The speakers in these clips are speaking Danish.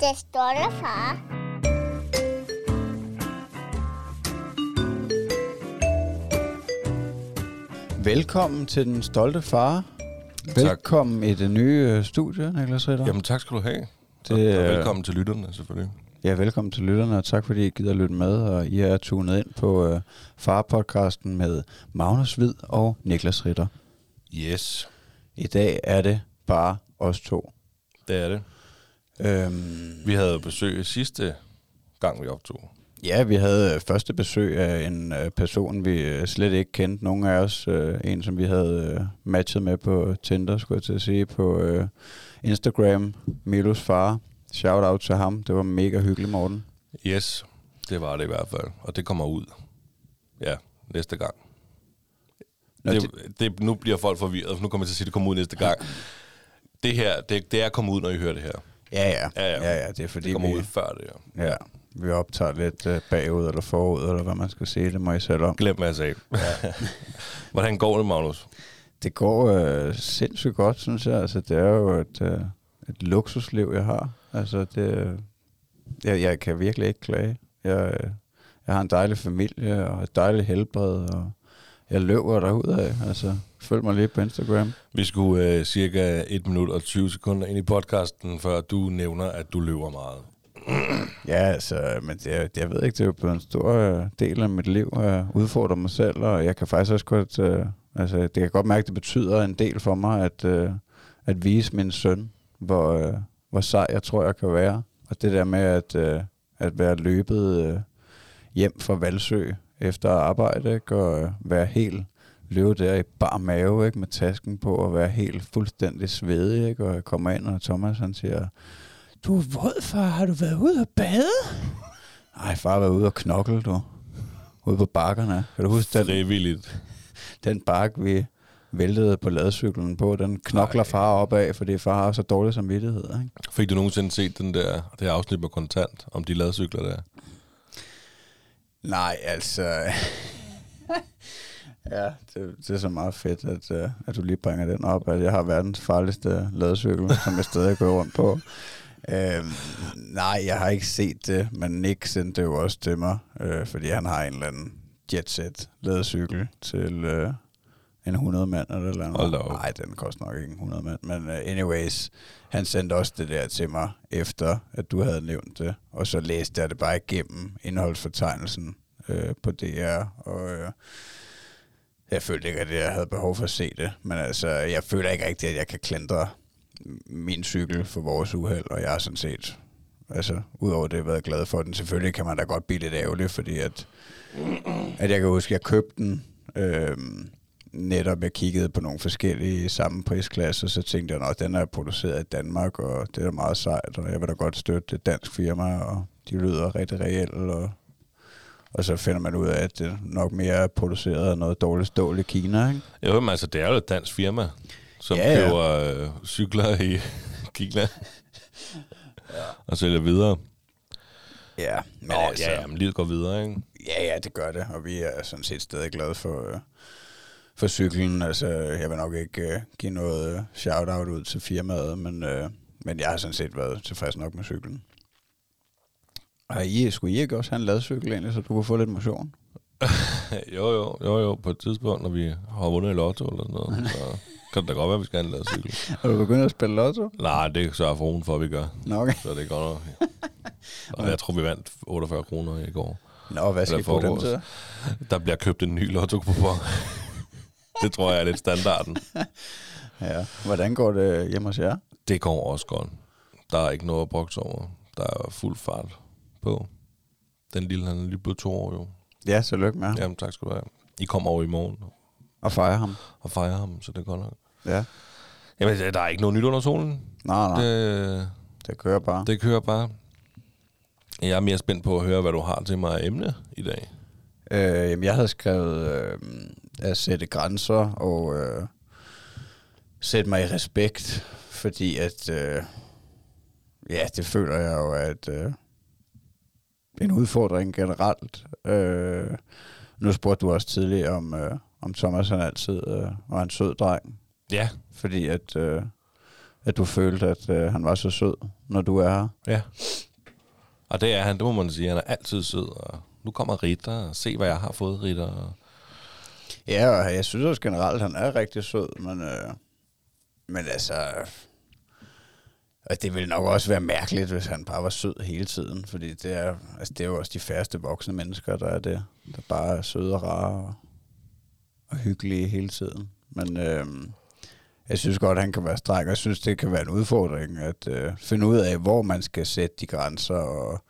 Det stolte far. Velkommen til den stolte far. Velkommen i det nye øh, studie, Niklas Ritter. Jamen tak skal du have. Det, Det, og øh, velkommen til lytterne selvfølgelig. Ja, velkommen til lytterne, og tak fordi I gider lytte med, og I er tunet ind på øh, Far-podcasten med Magnus Hvid og Niklas Ritter. Yes, I dag er det bare os to. det er det. Øhm, Vi havde besøg sidste gang, vi optog. ja, vi havde øh, første besøg af en øh, person, vi øh, slet ikke kendte. Nogen af os, en som vi havde matchet med på Tinder, skulle jeg til at sige, på Instagram, Milos far. Shout out til ham, det var mega hyggeligt, Morten. Yes, det var det i hvert fald. Og det kommer ud. Ja, næste gang. Nå, det, det, nu bliver folk forvirret, for nu kommer jeg til at sige, at det kommer ud næste gang. Det her, det, det er kommet ud, når I hører det her. Ja, ja. Ja, ja. ja, ja det er fordi, Det kommer vi, ud før det her. Ja, vi optager lidt øh, bagud eller forud, eller hvad man skal sige. Det må I selv om. Glem, hvad jeg sagde. Hvordan går det, Magnus? Det går øh, sindssygt godt, synes jeg. Altså, det er jo et, øh, et luksusliv, jeg har. Altså, det, jeg, jeg kan virkelig ikke klage. Jeg, øh, jeg har en dejlig familie og et dejligt helbred, og jeg løber derudad. Altså, følg mig lige på Instagram. Vi skulle øh, cirka 1 minut og 20 sekunder ind i podcasten, før du nævner, at du løber meget. Ja, altså, men det, jeg ved ikke, det er jo blevet en stor øh, del af mit liv at udfordre mig selv, og jeg kan faktisk også godt, øh, altså, det kan godt mærke, det betyder en del for mig, at, øh, at vise min søn, hvor, øh, hvor sej jeg tror, jeg kan være. Og det der med at, øh, at være løbet øh, hjem fra Valsø efter arbejde, ikke? og øh, være helt løbe der i bar mave, ikke? med tasken på, og være helt fuldstændig svedig, ikke? og jeg kommer ind, og Thomas han siger, du er våd, far. Har du været ude og bade? Nej, far har været ude og knokle, du. Ude på bakkerne. Kan du huske den, Frivilligt. den bakke, vi væltede på ladcyklen på? Den knokler Ej. far op af, fordi far har så dårlig samvittighed. Ikke? Fik du nogensinde set den der, det her afsnit med kontant, om de ladcykler der? Nej, altså... ja, det, det er så meget fedt, at, uh, at du lige bringer den op, at jeg har verdens farligste ladecykel, som jeg stadig går rundt på. Øhm, nej, jeg har ikke set det, men Nick sendte det jo også til mig, øh, fordi han har en eller anden jetset ladecykel til øh, en 100 mand eller eller andet. Nej, den koster nok ikke en 100 mand, men uh, anyways, han sendte også det der til mig, efter at du havde nævnt det, og så læste jeg det bare igennem indholdsfortegnelsen øh, på DR, og øh, jeg følte ikke, at jeg havde behov for at se det, men altså, jeg føler ikke rigtigt, at jeg kan klandre min cykel for vores uheld, og jeg har sådan set, altså, udover det, været glad for den. Selvfølgelig kan man da godt blive lidt ærgerlig, fordi at, at jeg kan huske, at jeg købte den, øh, netop jeg kiggede på nogle forskellige samme prisklasser, så tænkte jeg, at den er produceret i Danmark, og det er meget sejt, og jeg vil da godt støtte et dansk firma, og de lyder rigtig reelle, og, og så finder man ud af, at det nok mere er produceret af noget dårligt stål i Kina, ikke? Jo, men altså, det er jo et dansk firma, som Ja, ja, køber øh, cykler i Kina ja. og sælger videre. Ja, men Nå, altså, ja, ja, men livet går videre, ikke? Ja, ja, det gør det, og vi er sådan set stadig glade for, øh, for cyklen. Altså, jeg vil nok ikke øh, give noget øh, shout-out ud til firmaet, men, øh, men jeg har sådan set været tilfreds nok med cyklen. Har I, skulle I ikke også have en ladcykel egentlig, så du kunne få lidt motion? jo, jo, jo, jo, på et tidspunkt, når vi har vundet i lotto eller sådan noget, så kan det da godt være, at vi skal have en ladcykel. Har du begyndt at spille lotto? Nej, det sørger for for, at vi gør. Nå, okay. Så det er godt nok. Og jeg tror, vi vandt 48 kroner i går. Nå, hvad skal I bruge dem til? Der bliver købt en ny lotto Det tror jeg er lidt standarden. Ja. Hvordan går det hjemme hos jer? Det går også godt. Der er ikke noget at brokse over. Der er fuld fart på. Den lille, han er lige blevet to år jo. Ja, tillykke med ham. Jamen, tak skal du have. I kommer over i morgen Og fejre ham. og fejrer ham, så det er godt nok. Ja. Jamen, der er ikke noget nyt under solen. Nej, nej, det, Det, det kører bare. det kører bare. Jeg er mere spændt på at høre, hvad du har til mig af emne i dag. Øh, jamen, jeg havde skrevet øh, at sætte grænser og øh, sætte mig i respekt, fordi at, øh, ja, det føler jeg jo, at øh, en udfordring generelt. Øh, nu spurgte du også tidligere om, øh, om Thomas han altid øh, var en sød dreng. Ja, fordi at, øh, at du følte, at øh, han var så sød, når du er her. ja. Og det er han, det må man sige. Han er altid sød. Og nu kommer Ritter, og se hvad jeg har fået, Ritter. Ja, og jeg synes også generelt, at han er rigtig sød, men, øh, men altså... Og det ville nok også være mærkeligt, hvis han bare var sød hele tiden, fordi det er, altså det er jo også de færreste voksne mennesker, der er det, der bare er søde og rare og, og hyggelige hele tiden. Men øh, jeg synes godt, han kan være streng, og jeg synes, det kan være en udfordring at øh, finde ud af, hvor man skal sætte de grænser, og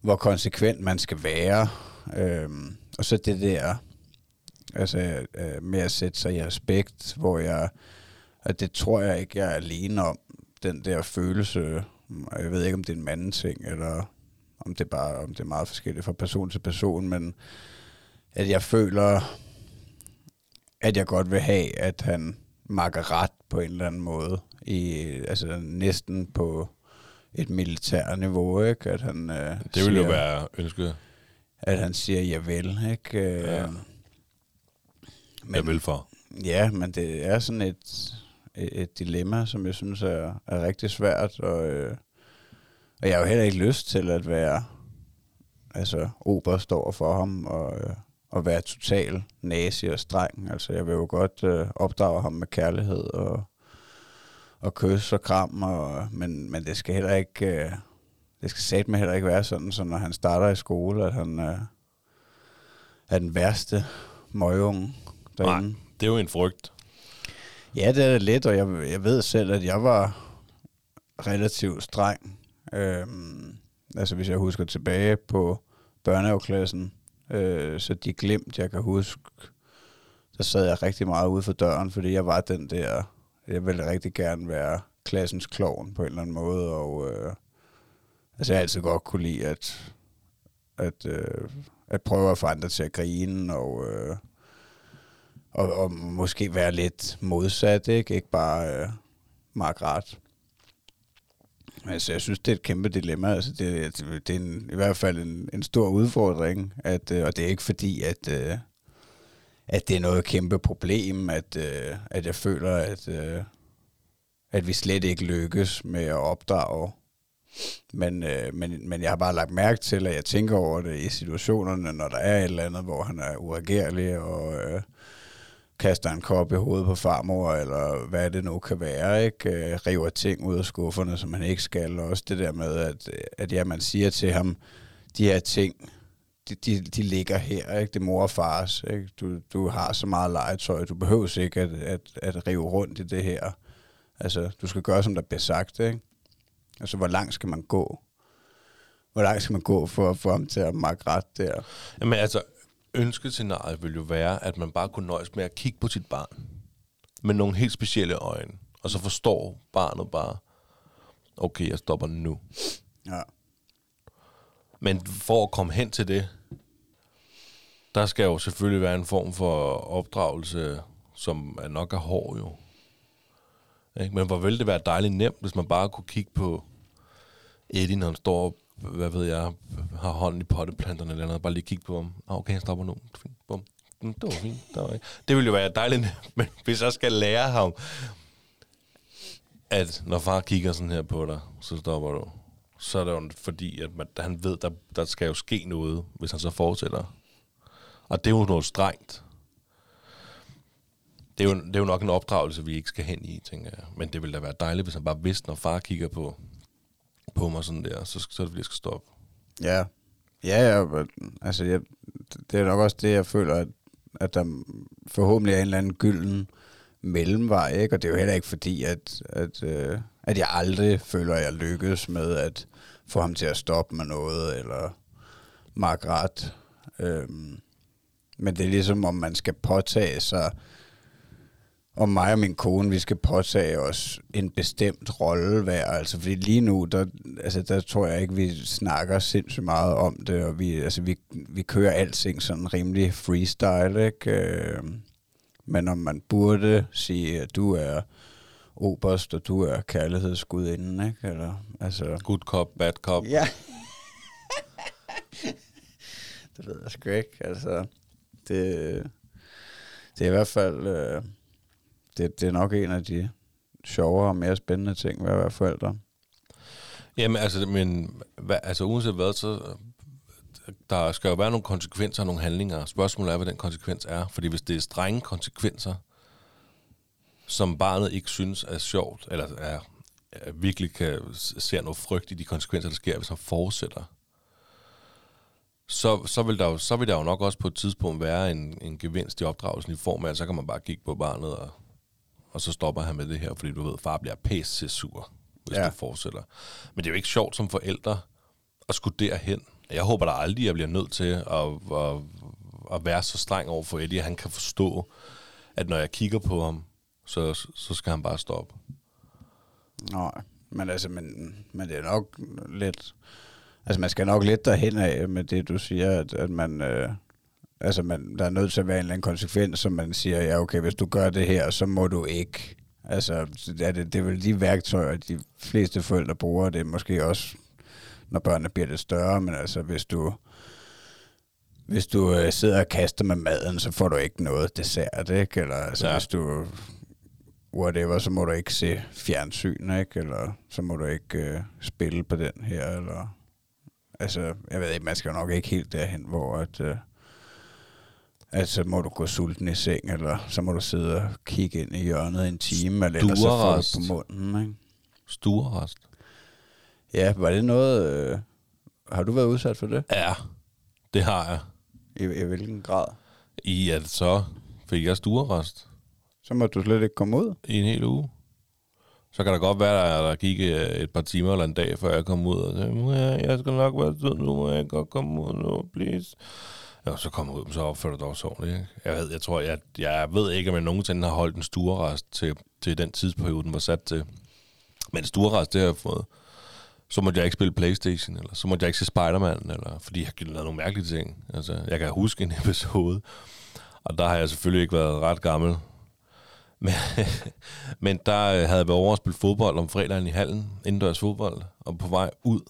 hvor konsekvent man skal være. Øh, og så det der Altså øh, med at sætte sig i respekt, hvor jeg, og det tror jeg ikke, jeg er alene om, den der følelse, jeg ved ikke, om det er en manden ting, eller om det bare om det er meget forskelligt fra person til person, men at jeg føler, at jeg godt vil have, at han makker ret på en eller anden måde, i, altså næsten på et militært niveau, ikke? At han, øh, det ville jo siger- være ønsket, At han siger, jeg vil, ikke? Øh, Ja. Men, jeg vil for. Ja, men det er sådan et, et, dilemma, som jeg synes er, er rigtig svært, og, øh, og jeg har jo heller ikke lyst til at være altså oberst over for ham, og, øh, og være total nazi og streng. Altså jeg vil jo godt øh, opdrage ham med kærlighed og, og kys og kram, og, men, men det skal heller ikke... Øh, det skal satme heller ikke være sådan, så når han starter i skole, at han øh, er den værste møgunge derinde. Nej, det er jo en frygt. Ja, det er lidt, og jeg, jeg ved selv, at jeg var relativt streng. Øhm, altså hvis jeg husker tilbage på børnehaveklassen, øh, så de glimt, jeg kan huske, der sad jeg rigtig meget ude for døren, fordi jeg var den der, jeg ville rigtig gerne være klassens klovn på en eller anden måde, og øh, altså jeg har altid godt kunne lide at, at, øh, at prøve at få andre til at grine, og øh, og, og måske være lidt modsat, ikke? Ikke bare øh, Margret. Altså, jeg synes, det er et kæmpe dilemma. Altså, det, det, det er en, i hvert fald en, en stor udfordring, at, øh, og det er ikke fordi, at, øh, at det er noget kæmpe problem, at, øh, at jeg føler, at, øh, at vi slet ikke lykkes med at opdrage. Men, øh, men, men jeg har bare lagt mærke til, at jeg tænker over det i situationerne, når der er et eller andet, hvor han er uregerlig og øh, kaster en kop i hovedet på farmor, eller hvad det nu kan være, ikke? Øh, river ting ud af skufferne, som han ikke skal. Og også det der med, at, at ja, man siger til ham, de her ting, de, de, de ligger her, ikke? Det er mor og fars, ikke? Du, du har så meget legetøj, du behøver ikke at, at, at rive rundt i det her. Altså, du skal gøre, som der bliver sagt, ikke? Altså, hvor langt skal man gå? Hvor langt skal man gå for at få ham til at makke ret der? Jamen altså, ønskescenariet vil jo være, at man bare kunne nøjes med at kigge på sit barn med nogle helt specielle øjne, og så forstår barnet bare, okay, jeg stopper nu. Ja. Men for at komme hen til det, der skal jo selvfølgelig være en form for opdragelse, som er nok er hård jo. Ikke? Men hvor ville det være dejligt nemt, hvis man bare kunne kigge på Eddie, når han står, hvad ved jeg, har hånden i potteplanterne eller noget, bare lige kigge på dem. Ah, okay, han stopper nu. Bum. Mm, det var fint. Det, var det ville jo være dejligt men hvis jeg skal lære ham, at når far kigger sådan her på dig, så stopper du. Så er det jo fordi, at man, han ved, der, der skal jo ske noget, hvis han så fortsætter. Og det er jo noget strengt. Det er, jo, det er jo nok en opdragelse, vi ikke skal hen i, tænker jeg. Men det ville da være dejligt, hvis han bare vidste, når far kigger på, på mig sådan der, så, så er det, fordi jeg skal stoppe. Ja. Ja, ja, men, altså, jeg, det er nok også det, jeg føler, at, at der forhåbentlig er en eller anden gylden mellemvej, ikke? Og det er jo heller ikke fordi, at, at, øh, at jeg aldrig føler, at jeg lykkes med at få ham til at stoppe med noget, eller makke ret. Øhm, men det er ligesom, om man skal påtage sig, om mig og min kone, vi skal påtage os en bestemt rolle hver. Altså, fordi lige nu, der, altså, der tror jeg ikke, vi snakker sindssygt meget om det, og vi, altså, vi, vi kører alting sådan rimelig freestyle, ikke? Øh, men om man burde sige, at du er oberst, og du er kærlighedsgudinden, ikke? Eller, altså, Good cop, bad cop. Ja. det ved jeg sgu ikke. Altså, det, det er i hvert fald... Øh, det, det er nok en af de sjovere og mere spændende ting ved at være forældre. Jamen, altså, men, hvad, altså uanset hvad, så der skal jo være nogle konsekvenser og nogle handlinger. Spørgsmålet er, hvad den konsekvens er. Fordi hvis det er strenge konsekvenser, som barnet ikke synes er sjovt, eller er, er virkelig kan se noget frygt i de konsekvenser, der sker, hvis han fortsætter, så, så, vil der jo, så vil der jo nok også på et tidspunkt være en, en gevinst i opdragelsen i form af, at så kan man bare kigge på barnet, og, og så stopper han med det her, fordi du ved, far bliver pæst sur, hvis ja. du fortsætter. Men det er jo ikke sjovt som forældre at skulle derhen. Jeg håber da aldrig, at jeg bliver nødt til at, at, at være så streng over for Eddie, at han kan forstå, at når jeg kigger på ham, så, så skal han bare stoppe. Nej, men altså, men, men det er nok lidt... Altså, man skal nok lidt derhen af med det, du siger, at, at man... Øh, altså, man, der er nødt til at være en eller anden konsekvens, som man siger, ja, okay, hvis du gør det her, så må du ikke. Altså, er det, det er vel de værktøjer, de fleste forældre bruger, det er måske også, når børnene bliver lidt større, men altså, hvis du... Hvis du øh, sidder og kaster med maden, så får du ikke noget dessert, ikke? Eller altså, ja. Hvis du whatever, så må du ikke se fjernsyn, ikke? Eller så må du ikke øh, spille på den her, eller... Altså, jeg ved ikke, man skal jo nok ikke helt derhen, hvor at... Øh, at så må du gå sulten i seng, eller så må du sidde og kigge ind i hjørnet en time, eller ellers så får du på munden, ikke? Stuerrest. Ja, var det noget... Øh, har du været udsat for det? Ja, det har jeg. I, i hvilken grad? I at så fik jeg stuerrest Så må du slet ikke komme ud. i en hel uge. Så kan der godt være, at der gik øh, et par timer eller en dag, før jeg kom ud og sagde, "Må jeg, skal nok være sød nu, må jeg godt komme ud nu, please. Ja, så kom ud, så opfører du det også ordentligt. Ikke? Jeg ved, jeg tror, jeg, jeg ved ikke, om jeg nogensinde har holdt en stuerrest til, til den tidsperiode, den var sat til. Men stuerrest, det har jeg fået. Så måtte jeg ikke spille Playstation, eller så måtte jeg ikke se Spider-Man, eller, fordi jeg har lavet nogle mærkelige ting. Altså, jeg kan huske en episode, og der har jeg selvfølgelig ikke været ret gammel. Men, men der øh, havde jeg været over at spille fodbold om fredagen i hallen, indendørs fodbold, og på vej ud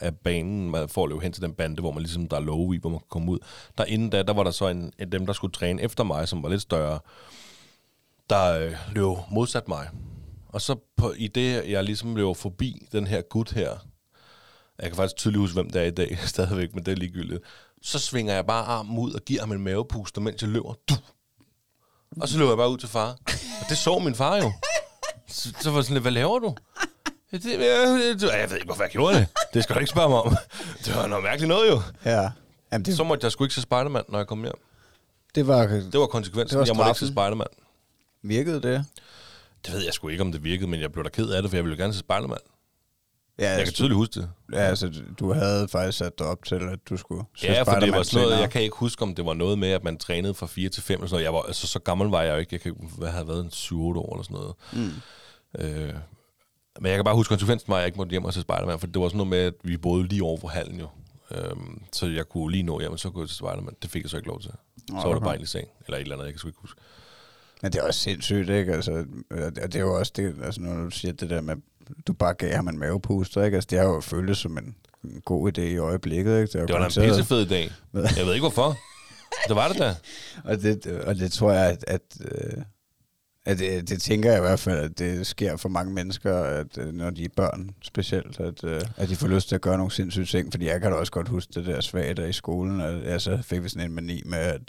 af banen, man får løbe hen til den bande, hvor man ligesom, der er love i, hvor man kan komme ud. Der inden da, der var der så en en dem, der skulle træne efter mig, som var lidt større, der øh, løb modsat mig. Og så på, i det, jeg ligesom løber forbi den her gut her, jeg kan faktisk tydeligt huske, hvem det er i dag, stadigvæk, men det er ligegyldigt. Så svinger jeg bare armen ud og giver ham en mavepuster, mens jeg løber. Du! Og så løber jeg bare ud til far. Og det så min far jo. Så, så var jeg sådan lidt, hvad laver du? Det, jeg, jeg, jeg ved ikke, hvorfor jeg gjorde det. Det skal du ikke spørge mig om. Det var noget mærkeligt noget jo. Ja. Jamen, det, Så måtte jeg sgu ikke se Spider-Man, når jeg kom hjem. det var, Det var konsekvensen. Det var jeg måtte ikke se straffen. Spider-Man. virkede det? Det ved jeg sgu ikke, om det virkede, men jeg blev da ked af det, for jeg ville jo gerne se Spider-Man. Ja, Jeg kan tydeligt huske det. Ja, altså, du havde faktisk sat dig op til, at du skulle se Ja, for det Spider-Man var sådan noget, senere. jeg kan ikke huske, om det var noget med, at man trænede fra 4 til 5 eller sådan noget. Jeg var, altså, så gammel var jeg jo ikke. Jeg kan, hvad havde været en 7-8 år eller sådan noget. Mm. Øh, men jeg kan bare huske, konsekvensen var, at jeg ikke måtte hjem og se Spider-Man, for det var sådan noget med, at vi boede lige over for hallen jo. Øhm, så jeg kunne lige nå hjem, og så jeg til Spider-Man. Det fik jeg så ikke lov til. Nå, så var det okay. bare i seng, eller et eller andet, jeg kan sgu ikke huske. Men det er også sindssygt, ikke? Altså, og det er jo også det, altså, når du siger det der med, du bare gav ham en mavepuster, ikke? Altså, det har jo føltes som en, en god idé i øjeblikket, ikke? jo Det var da en pissefed dag. Jeg ved ikke hvorfor. Det var det da. Og det, og det tror jeg, at, at, øh, at det, det tænker jeg i hvert fald, at det sker for mange mennesker, at øh, når de er børn specielt, at, øh, at de får lyst til at gøre nogle sindssyge ting. Fordi jeg kan da også godt huske det der svage der i skolen, at jeg så fik vi sådan en mani med, at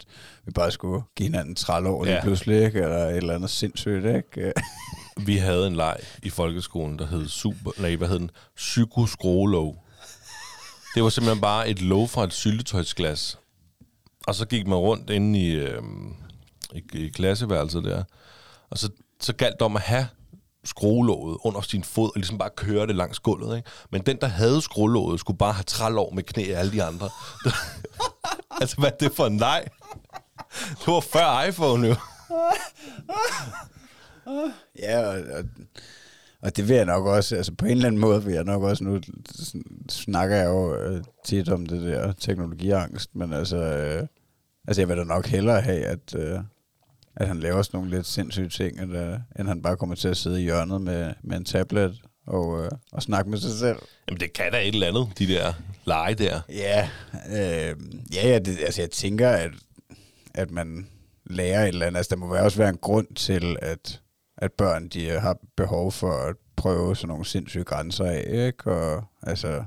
vi bare skulle give hinanden trælår lige Ja. pludselig, ikke? eller et eller andet sindssygt. Ikke? Vi havde en leg i folkeskolen, der hed super, nej, hvad hed den? Psykoskrogelov. Det var simpelthen bare et lov fra et syltetøjsglas. Og så gik man rundt inde i, øh, i, i klasseværelset der. Og så, så galt det om at have skruelåget under sin fod, og ligesom bare køre det langs gulvet. Ikke? Men den, der havde skruelåget, skulle bare have trælov med knæ af alle de andre. altså, hvad er det for en leg? Det var før iPhone jo. Ja, og, og, og det vil jeg nok også, altså på en eller anden måde vil jeg nok også, nu snakker jeg jo øh, tit om det der teknologiangst, men altså, øh, altså jeg vil da nok hellere have, at, øh, at han laver sådan nogle lidt sindssyge ting, end, øh, end han bare kommer til at sidde i hjørnet med, med en tablet og, øh, og snakke med sig selv. Jamen, det kan da et eller andet, de der lege der. Ja, øh, ja, ja det, altså jeg tænker, at, at man lærer et eller andet. Altså der må være også være en grund til, at, at børn de har behov for at prøve sådan nogle sindssyge grænser af, ikke? Og altså,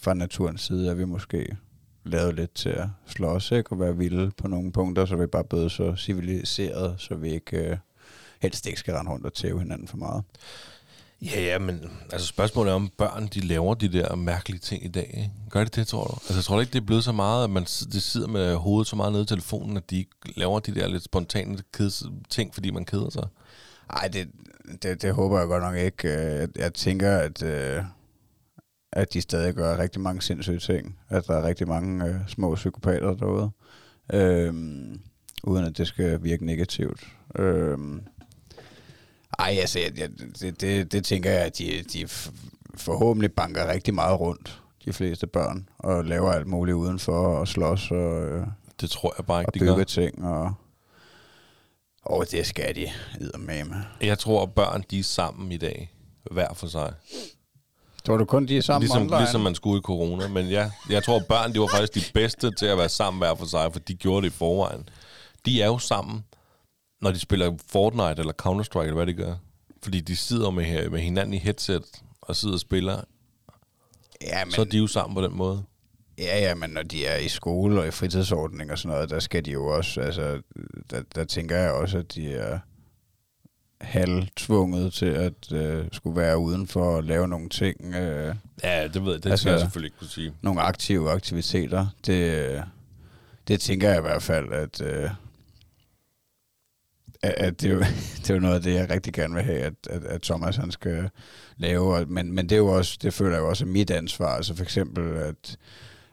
fra naturens side er vi måske lavet lidt til at slås, ikke? Og være vilde på nogle punkter, så vi bare blevet så civiliseret, så vi ikke øh, helst ikke skal rende rundt og tæve hinanden for meget. Ja, ja, men altså spørgsmålet er, om børn de laver de der mærkelige ting i dag. Ikke? Gør de det, tror du? Altså jeg tror ikke, det er blevet så meget, at man de sidder med hovedet så meget nede i telefonen, at de laver de der lidt spontane ting, fordi man keder sig. Nej, det, det, det håber jeg godt nok ikke. Jeg, jeg tænker, at, øh, at de stadig gør rigtig mange sindssyge ting. At der er rigtig mange øh, små psykopater derude. Øh, uden at det skal virke negativt. Øh, ej, altså, jeg, jeg, det, det, det tænker jeg, at de, de forhåbentlig banker rigtig meget rundt, de fleste børn, og laver alt muligt udenfor og slås og, øh, det tror jeg bare ikke, og de bygge gør. ting. Og, og det skal de med. Jeg tror, at børn de er sammen i dag, hver for sig. Tror du kun, de er sammen ligesom, online? Ligesom man skulle i corona. Men ja, jeg tror, børn de var faktisk de bedste til at være sammen hver for sig, for de gjorde det i forvejen. De er jo sammen, når de spiller Fortnite eller Counter-Strike, eller hvad de gør. Fordi de sidder med, med hinanden i headset og sidder og spiller. Ja, men, Så er de jo sammen på den måde. Ja, ja, men når de er i skole og i fritidsordning og sådan noget, der skal de jo også, altså, der, der tænker jeg også, at de er halvtvunget til at øh, skulle være udenfor og lave nogle ting. Øh, Ja, det ved jeg. Det Altså- skal jeg selvfølgelig ikke kunne sige. nogle aktive aktiviteter. Det, øh, det tænker jeg i hvert fald, at, øh, at, det, er jo, det er jo noget af det, jeg rigtig gerne vil have, at, at, at Thomas han skal lave. Men, men det er jo også, det føler jeg jo også er mit ansvar. Altså for eksempel, at,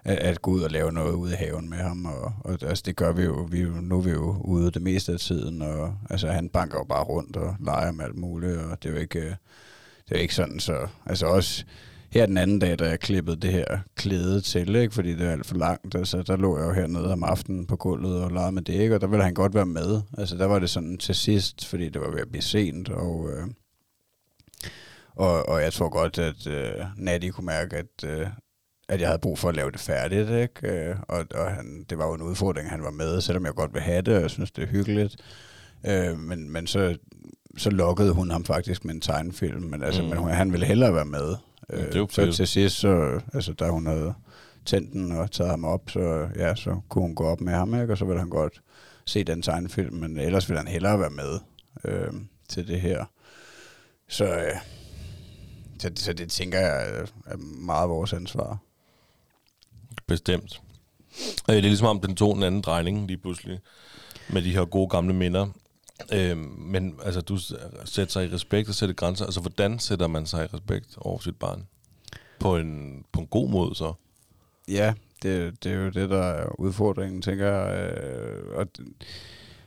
at, at gå ud og lave noget ude i haven med ham. Og, og altså det gør vi jo. Vi, jo- nu er vi jo ude det meste af tiden. Og altså han banker jo bare rundt og leger med alt muligt. Og det er jo ikke, øh, det er jo ikke sådan, så... Altså også her den anden dag, da jeg klippede det her klæde til, ikke? fordi det er alt for langt, altså, der lå jeg jo hernede om aftenen på gulvet og legede med det, ikke? og der ville han godt være med. Altså der var det sådan til sidst, fordi det var ved at blive sent, og, øh, og, og jeg tror godt, at øh, Natty kunne mærke, at, øh, at jeg havde brug for at lave det færdigt, ikke? Øh, og, og han, det var jo en udfordring, han var med, selvom jeg godt vil have det, og jeg synes, det er hyggeligt. Øh, men, men så, så lokkede hun ham faktisk med en tegnefilm, men, altså, Mm. men hun, han ville hellere være med. Øh, det så til sidst, så, altså, da hun havde tændt den og taget ham op, så, ja, så kunne hun gå op med ham, ikke? og så ville han godt se den tegnefilm, men ellers ville han hellere være med øh, til det her. Så, øh, så, så det tænker jeg er meget vores ansvar. Bestemt. Øh, Det er ligesom om, den tog en anden drejning lige pludselig, med de her gode gamle minder. Øh, men altså, du sætter sig i respekt og sætter grænser. Altså, hvordan sætter man sig i respekt over sit barn? På en, på en god måde, så. Ja, det, det er jo det, der er udfordringen, tænker jeg. Øh, og,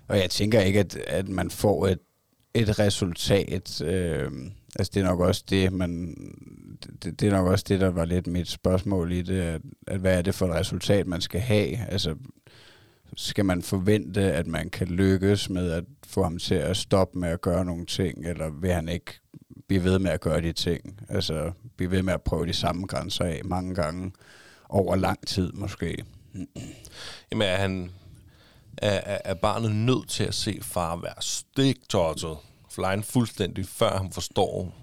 og jeg tænker ikke, at, at man får et, et resultat. Øh, altså, det er nok også det, man... Det, det er nok også det, der var lidt mit spørgsmål i det, at, at hvad er det for et resultat, man skal have? Altså, skal man forvente, at man kan lykkes med at få ham til at stoppe med at gøre nogle ting, eller vil han ikke blive ved med at gøre de ting? Altså, blive ved med at prøve de samme grænser af mange gange over lang tid måske. Jamen, er, han, er, er, barnet nødt til at se far være stiktottet, flyne fuldstændig, før han forstår,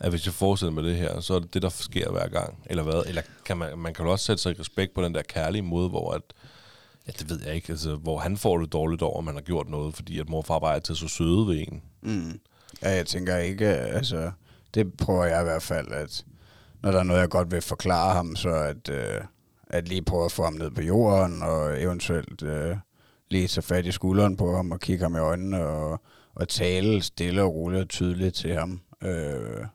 at hvis jeg fortsætter med det her, så er det det, der sker hver gang, eller hvad? Eller kan man, man kan jo også sætte sig i respekt på den der kærlige måde, hvor at, ja, det ved jeg ikke, altså, hvor han får det dårligt over, at man har gjort noget, fordi at mor og far bare er til så søde ved en. Mm. Ja, jeg tænker ikke, altså, det prøver jeg i hvert fald, at når der er noget, jeg godt vil forklare ham, så at, øh, at lige prøve at få ham ned på jorden, og eventuelt øh, lige tage fat i skulderen på ham, og kigge ham i øjnene, og, og tale stille og roligt og tydeligt til ham. Øh,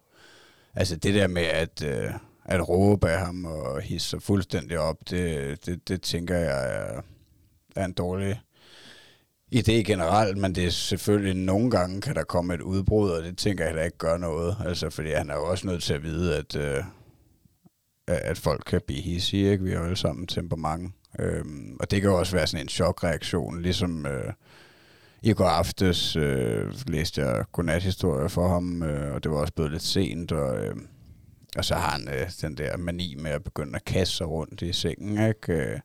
altså det der med at, øh, at råbe af ham og hisse sig fuldstændig op, det, det, det tænker jeg er, er en dårlig idé generelt, men det er selvfølgelig nogle gange kan der komme et udbrud, og det tænker jeg heller ikke gør noget. Altså, fordi han er jo også nødt til at vide, at, øh, at folk kan blive hissige, ikke? Vi har jo alle sammen temperament. Øhm, og det kan jo også være sådan en chokreaktion, ligesom øh, i går aftes øh, læste jeg godnathistorie for ham, øh, og det var også blevet lidt sent, og, øh, og så har han øh, den der mani med at begynde at kaste sig rundt i sengen, ikke? Øh,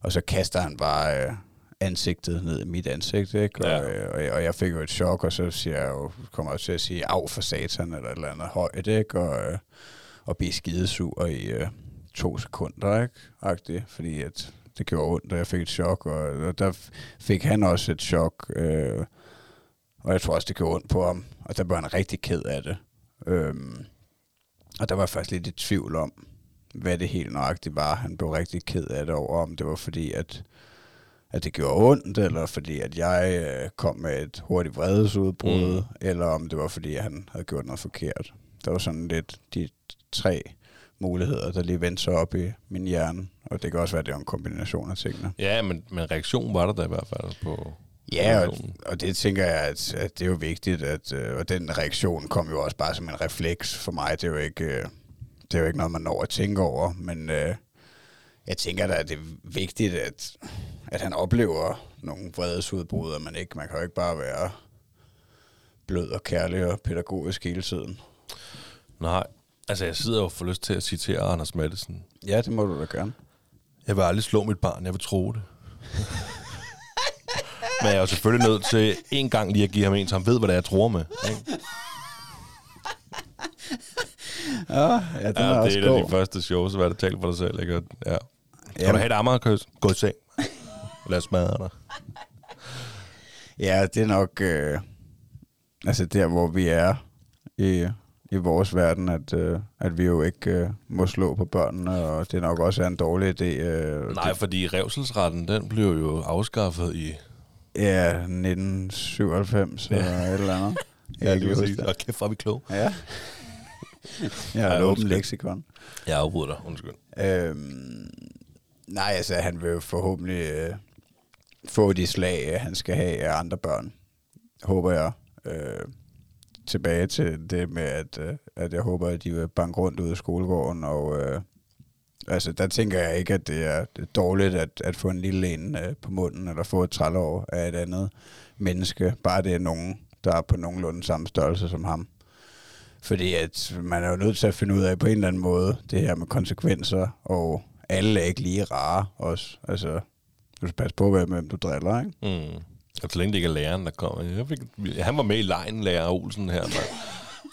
og så kaster han bare øh, ansigtet ned i mit ansigt, ikke? Og, Ja. ja. og, jeg- og jeg fik jo et chok, og så siger jeg jo, kommer jeg til at sige, af for satan, eller et eller andet højt, ikke? Og, øh, og blive skidesur i øh, to sekunder, ikke? Agtigt, fordi at det gjorde ondt, og jeg fik et chok, og, og der fik han også et chok, øh, og jeg tror også, det gjorde ondt på ham, og der var han rigtig ked af det. Øhm, og der var jeg faktisk lidt i tvivl om, hvad det helt nøjagtigt var. Han blev rigtig ked af det over, om det var fordi, at, at det gjorde ondt, eller fordi, at jeg øh, kom med et hurtigt vredesudbrud, mm. eller om det var fordi, at han havde gjort noget forkert. Der var sådan lidt de tre muligheder, der lige vendte sig op i min hjerne, og det kan også være, at det var en kombination af tingene. Ja, men, men reaktionen var der da i hvert fald på... Ja, og, og det tænker jeg, at, at det er jo vigtigt, at, øh, og den reaktion kom jo også bare som en refleks for mig. Det er jo ikke, øh, det er jo ikke noget, man når at tænke over, men øh, jeg tænker da, at det er vigtigt, at, at han oplever nogle vredesudbrud, og man, ikke, man kan jo ikke bare være blød og kærlig og pædagogisk hele tiden. Nej, altså jeg sidder jo for lyst til at citere Anders Madsen. Ja, det må du da gerne. Jeg vil aldrig slå mit barn, jeg vil tro det. Men jeg er jo selvfølgelig nødt til en gang lige at give ham en, så han ved, hvad det er, jeg tror med. Ikke? Ja, ja den Ja, er det også er et af de god. første shows, hvad det taler for dig selv. Ikke? Ja. Skal Jamen. du have et ammerkøs? Gå i seng. Lad os smadre dig. Ja, det er nok øh, altså der, hvor vi er i, i vores verden, at, øh, at vi jo ikke øh, må slå på børnene, og det nok også er en dårlig idé. Øh, Nej, fordi revselsretten, den blev jo afskaffet i... Det, ja, 1997 Ja. eller et eller andet. Ja, kan lige huske præcis. det. Og kæft, hvor er vi kloge. Ja. Jeg har et åbent leksikon. Jeg afbryder dig, undskyld. Øhm, nej, altså han vil jo forhåbentlig øh, få de slag, øh, han skal have af andre børn, håber jeg. Øh, tilbage til det med, at, øh, at jeg håber, at de vil banke rundt ud af skolegården, og øh, altså der tænker jeg ikke, at det er, dårligt at, at få en lille en øh, på munden, eller få et trælår af et andet menneske, bare det er nogen, der er på nogenlunde samme størrelse som ham. Fordi at man er jo nødt til at finde ud af på en eller anden måde, det her med konsekvenser, og alle er ikke lige rare også. Altså, du skal passe på, hvem du driller, ikke? Mm. Og så længe det ikke er læreren, der kommer. Jeg fik, han var med i lejen, lærer Olsen her, mand.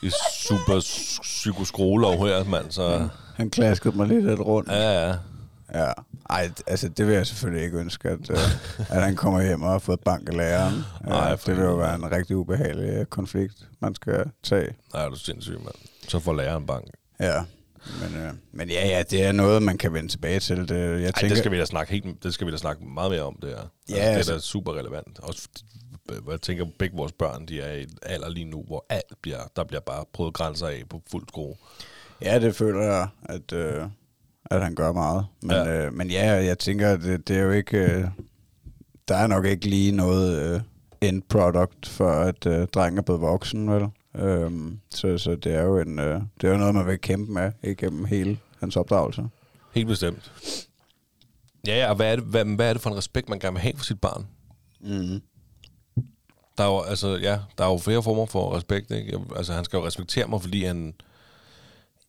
I super psykoskrolov her, mand. Så Han klaskede mig lidt lidt rundt. ja, ja. Ja. Ej, altså det vil jeg selvfølgelig ikke ønske, at, uh, at han kommer hjem og har fået bank af læreren. Ej, for det vil jo være en rigtig ubehagelig øh, konflikt, man skal tage. Nej, er du sindssyg, mand. Så får læreren bank. Ja. Men, uh, men ja, ja, det er noget, man kan vende tilbage til. Det, jeg Ej, tænker, det skal vi da snakke helt, det skal vi da snakke meget mere om, det her. Ja, altså, det er altså- da super relevant. Også, fordi- jeg tænker, begge vores børn, de er i et alder lige nu, hvor alt bliver, der bliver bare prøvet grænser af på fuld skrue. Ja, det føler jeg, at, øh, at han gør meget. Men Ja. øh, men ja jeg tænker, det, det er jo ikke... Øh, der er nok ikke lige noget øh, end product for, at øh, drengen er blevet voksen, vel? Øhm, så, så det er jo en, øh, det er jo noget, man vil kæmpe med igennem hele hans opdragelse. Helt bestemt. Ja, ja, og hvad er, det, hvad, hvad er det for en respekt, man gerne vil have for sit barn? Mm. Der er jo, altså, ja, der er jo flere former for respekt, ikke? Altså, han skal jo respektere mig, fordi han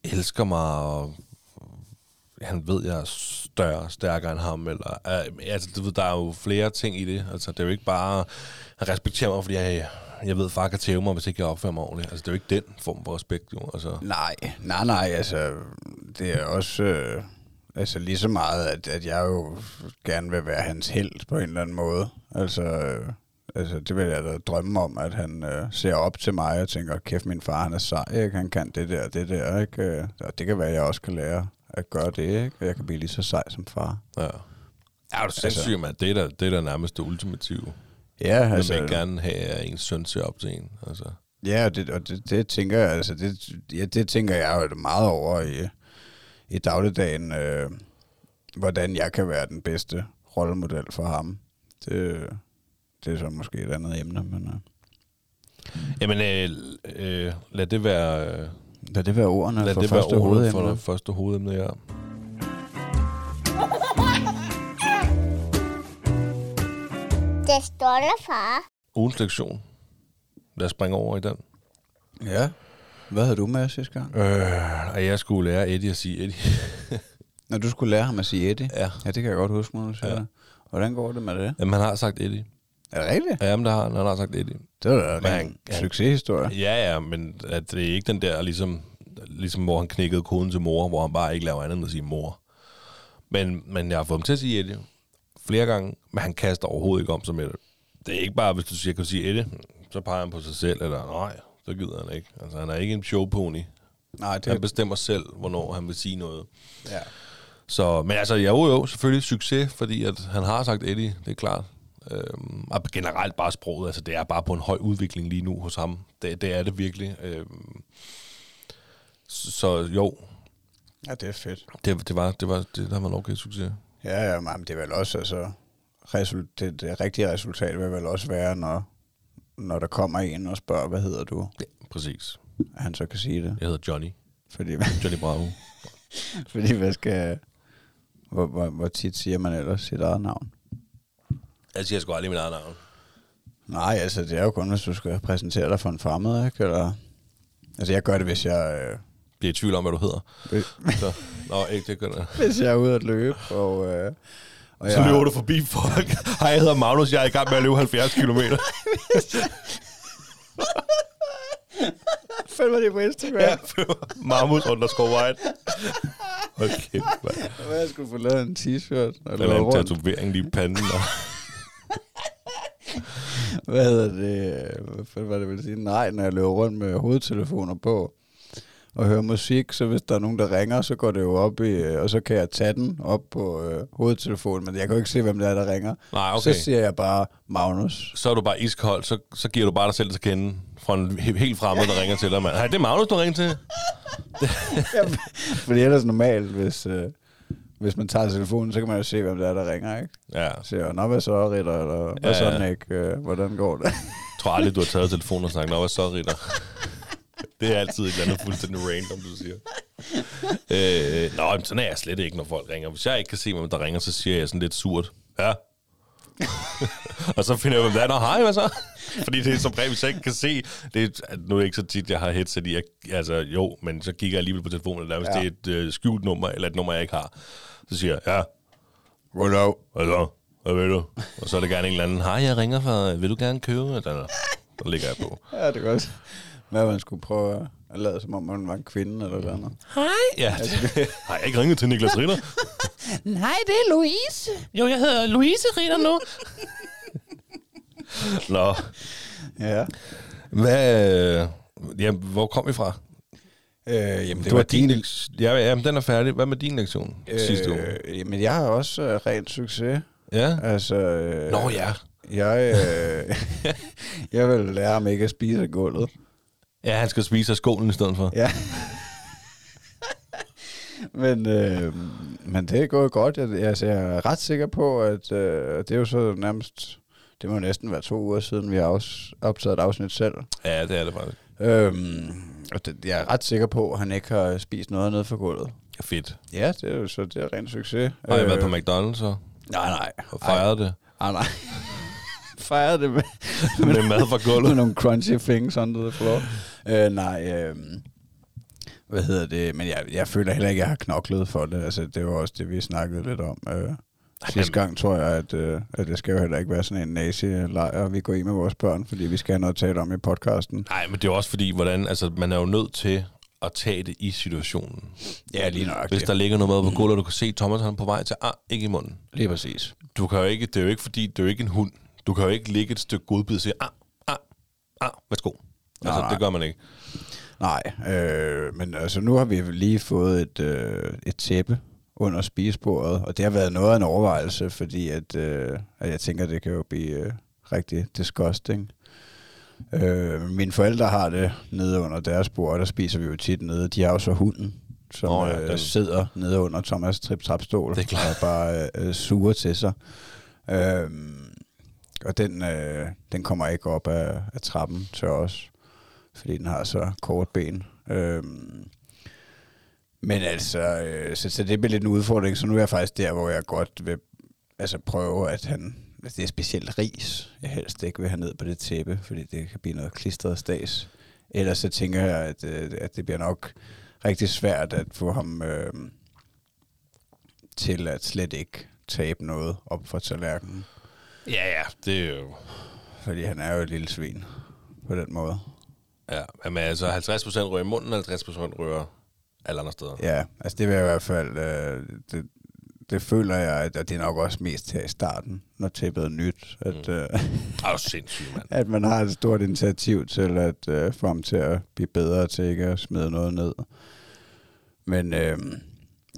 elsker mig, og han ved, jeg er større, stærkere end ham, eller, uh, altså, du ved, der er jo flere ting i det. Altså, det er jo ikke bare, han respekterer mig, fordi jeg, jeg ved, far kan tæve mig, hvis ikke jeg opfører mig ordentligt. Altså, det er jo ikke den form for respekt, jo. Altså, Nej, nej, nej, altså, det er også øh, altså lige så meget, at, at jeg jo gerne vil være hans held på en eller anden måde. Altså, øh, altså det vil jeg da drømme om, at han øh, ser op til mig og tænker, kæft, min far, han er sej, ikke? han kan det der, det der, ikke? Øh, Og det kan være, at jeg også kan lære at gøre det, ikke? Og jeg kan blive lige så sej som far. ja. Er du sindssyg, altså, Det er da, det er da nærmest det ultimative. Ja, Altså, altså, man gerne have, at ens søn ser op til en. Altså. Ja, og det, og det, det tænker jeg, altså det, ja, det tænker jeg jo meget over i, i dagligdagen, øh, hvordan jeg kan være den bedste rollemodel for ham. Det, det er så måske et andet emne, men øh, Jamen, øh, øh, lad det være, øh, lad det være ordene lad for det være første ordet hovedemne. for det første hovedemne, ja. Det stolte far. Ugens lektion. Lad os springe over i den. Ja. Hvad havde du med sidste gang? Øh, at jeg skulle lære Eddie at sige Eddie. Når du skulle lære ham at sige Eddie? ja. Ja, det kan jeg godt huske, når du siger Ja. det. Hvordan går det med det? Jamen, han har sagt Eddie. Er det rigtigt? Ja, men det har han. Han har sagt Eddie. Det var da en succeshistorie. Ja, ja, men at det er ikke den der, ligesom, ligesom hvor han knækkede koden til mor, hvor han bare ikke laver andet end at sige mor. Men, men jeg har fået ham til at sige Eddie flere gange, men han kaster overhovedet ikke om sig med det. Det er ikke bare, hvis du siger, kan du sige Eddie, så peger han på sig selv, eller nej, så gider han ikke. Altså, han er ikke en showpony. Nej, det Han bestemmer selv, hvornår han vil sige noget. ja. Så, men altså, jo jo, selvfølgelig succes, fordi at han har sagt Eddie, det er klart. Øhm, og generelt bare sproget, altså det er bare på en høj udvikling lige nu hos ham. Det, det er det virkelig. Øhm, så, så jo, ja, det er fedt. det, det var, det var, det, der var en okay succes. Ja, ja, men det er vel også, altså, result, det, det rigtige resultat vil vel også være, når, når der kommer en og spørger, hvad hedder du? Ja, præcis. At han så kan sige det. Jeg hedder Johnny. Fordi, Johnny Bravo. fordi hvad skal... Hvor, hvor, hvor tit siger man ellers sit eget navn? Jeg siger sgu aldrig mit eget navn. Nej, altså det er jo kun, hvis du skal præsentere dig for en fremmed, ikke? Eller, altså jeg gør det, hvis jeg, øh, Bliver i tvivl om, hvad du hedder. Så, nå, ikke det gør det. hvis jeg er ude at løbe. Og, øh, og Så løber du forbi folk. Hej, jeg hedder Magnus, jeg er i gang med at løbe 70 km. Følg mig det på Instagram. ja, Marmus underscore white. Hold kæft, mand. Jeg skulle få lavet en t-shirt. Eller en rundt. tatovering lige i panden. Og... Hvad hedder det? Hvad fanden var det, jeg ville sige? Nej, når jeg løber rundt med hovedtelefoner på og hører musik, så hvis der er nogen, der ringer, så går det jo op i, øh, og så kan jeg tage den op på øh, hovedtelefonen, men jeg kan jo ikke se, hvem det er, der ringer. Nej, okay. Så siger jeg bare Magnus. Så er du bare iskold, så, så giver du bare dig selv til kende fra en he- helt fremmed, der ringer til dig, mand. Hej, det er Magnus, du ringer til. Fordi ellers normalt, hvis, øh, hvis man tager telefonen, så kan man jo se, hvem det er, der ringer, ikke? Ja, Så siger nå, hvad så, Ritter, eller hvad Ja, så, ja. Nick, øh, hvordan går det? jeg tror aldrig, du har taget telefonen og snakket, nå, hvad så, Ritter? Det er altid et eller andet fuldstændig random, du siger. Øh, nå, men sådan er jeg slet ikke, når folk ringer. Hvis jeg ikke kan se, hvem der ringer, så siger jeg sådan lidt surt. Ja. og så finder jeg ud af. Nå, hej, hvad så? Fordi det er som regel, hvis jeg ikke kan se, det er, nu er det ikke så tit, jeg har headset i, jeg, altså jo, men så kigger jeg alligevel på telefonen, eller hvis Ja. det er et øh, skjult nummer, eller et nummer, jeg ikke har, så siger jeg, ja, up? hvad så? Hvad vil du? Og så er det gerne en eller anden, hej, jeg ringer fra, vil du gerne købe? Eller, der ligger jeg på. Ja, det er godt. Hvad man skulle prøve at lade, som om man var en kvinde eller noget andet. Hej. Ja, det, har jeg ikke ringet til Niklas Ritter? Nej, det er Louise. Jo, jeg hedder Louise Ritter nu. Nå, Ja. hvad... Øh, ja, hvor kom vi fra? Øh, jamen, det Det var din lektion. Ja, ja, men den er færdig. Hvad med din lektion øh, sidste uge? Øh, jamen, jeg har også øh, rent succes. Ja? Altså, øh, Nå ja. Jeg, øh, jeg vil lære ham ikke at spise af gulvet. Ja, han skal spise af skålen i stedet for. Ja. men, øh, men det er gået godt. Jeg, altså, jeg er ret sikker på, at øh, det er jo så nærmest... Det må næsten være to uger siden, vi har også optaget et afsnit selv. Ja, det er det faktisk. Øhm, og det, jeg er ret sikker på, at han ikke har spist noget nede for gulvet. Fedt. Ja, det er jo så det er rent succes. Har jeg Øh, været på McDonald's og, Nej, nej. og fejret det? Nej, nej. Fejrede det med, Med mad fra med gulvet? nogle crunchy things under the floor. Øh, nej, øh, hvad hedder det? Men jeg, jeg føler heller ikke, at jeg har knoklet for det. Altså, det var også det, vi snakkede lidt om. Øh, sidste gang tror jeg, at, øh, at det skal jo heller ikke være sådan en nazi-lejr, vi går i med vores børn, fordi vi skal have noget at tale om i podcasten. Nej, men det er også fordi, hvordan, altså, man er jo nødt til at tage det i situationen. Ja, lige nøjagtigt. Hvis der ligger noget mad på gulvet, og du kan se, Thomas han er på vej til, ah, ikke i munden. Lige præcis. Du kan jo ikke, det er jo ikke fordi, det er jo ikke en hund. Du kan jo ikke ligge et stykke godbid og sige, ah, ah, ah, værsgo. Altså, nej. det gør man ikke. Nej, øh, men altså nu har vi lige fået et, øh, et tæppe under spisebordet, og det har været noget af en overvejelse, fordi at, øh, at jeg tænker, det kan jo blive øh, rigtig disgusting. Øh, mine forældre har det nede under deres bord, der spiser vi jo tit nede. De har jo så hunden, som oh, ja, den- øh, sidder nede under Thomas trip trapstol og bare øh, suger til sig. Øh, og den, øh, den kommer ikke op af, af trappen til os, fordi den har så kort ben. Øh, men altså, øh, så, så det bliver lidt en udfordring, så nu er jeg faktisk der, hvor jeg godt vil altså prøve, at han... Altså det er specielt ris, jeg helst ikke vil have ned på det tæppe, fordi det kan blive noget klistret stas. Ellers så tænker jeg, at, øh, at det bliver nok rigtig svært at få ham øh, til at slet ikke tabe noget op fra tallerkenen. Ja, ja, det er jo... Fordi han er jo et lille svin på den måde. Ja, men altså 50% rører i munden, 50% rører alle andre steder. Ja, altså det vil jeg i hvert fald... Øh, det, det føler jeg, at og det er nok også mest her i starten, når tæppet er nyt, at, mm. øh, Det er jo sindssygt, mand. at man har et stort initiativ til at øh, få ham til at blive bedre til ikke at smide noget ned. Men øh,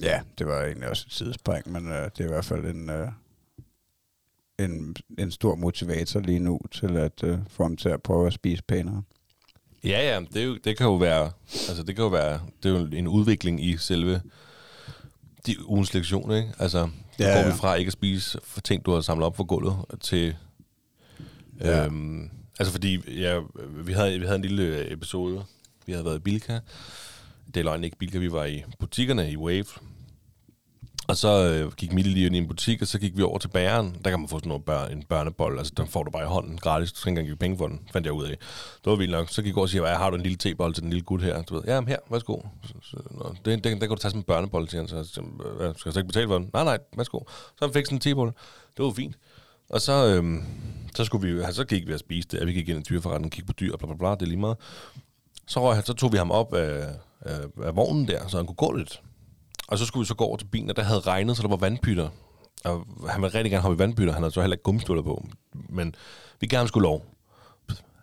ja, det var egentlig også et sidespring, men øh, det er i hvert fald en, øh, en, en stor motivator lige nu til at øh, få ham til at prøve at spise pænere. Ja, ja, det, er jo, det kan jo være, altså det kan jo være, det er jo en udvikling i selve de ugens lektion, ikke? Altså, ja, Ja, går vi ja. fra ikke at spise for ting, du har samlet op på gulvet, til... Ja. Øhm, altså fordi, ja, vi havde, vi havde en lille episode, vi havde været i Bilka, det er løgn ikke Bilka, vi var i butikkerne i Wave, og så øh, gik Mille lige ind i en butik, og så gik vi over til bæren. Der kan man få sådan noget bør, en børnebold, altså den får du bare i hånden gratis. Du skal ikke engang give penge for den, fandt jeg ud af. Det var vildt nok. Så gik jeg over og siger, har du en lille tebold til den lille gut her? Du ved, ja, men her, værsgo. Så, så, nå, den, den, den, kan du tage som en børnebold til han. Så, så, skal jeg så ikke betale for den? Nej, nej, værsgo. Så han fik sådan en tebold. Det var fint. Og så, øh, så, skulle vi, så gik vi og spiste det, vi gik ind i dyreforretningen, kiggede på dyr, og bla, bla, bla, det er lige meget. Så, røg, så tog vi ham op af, af, af vognen der, så han kunne gå lidt. Og så skulle vi så gå over til bilen, og der havde regnet, så der var vandpytter. Og han ville rigtig gerne hoppe i vandpytter. Han havde så heller ikke gummistøvler på. Men vi gav ham lov.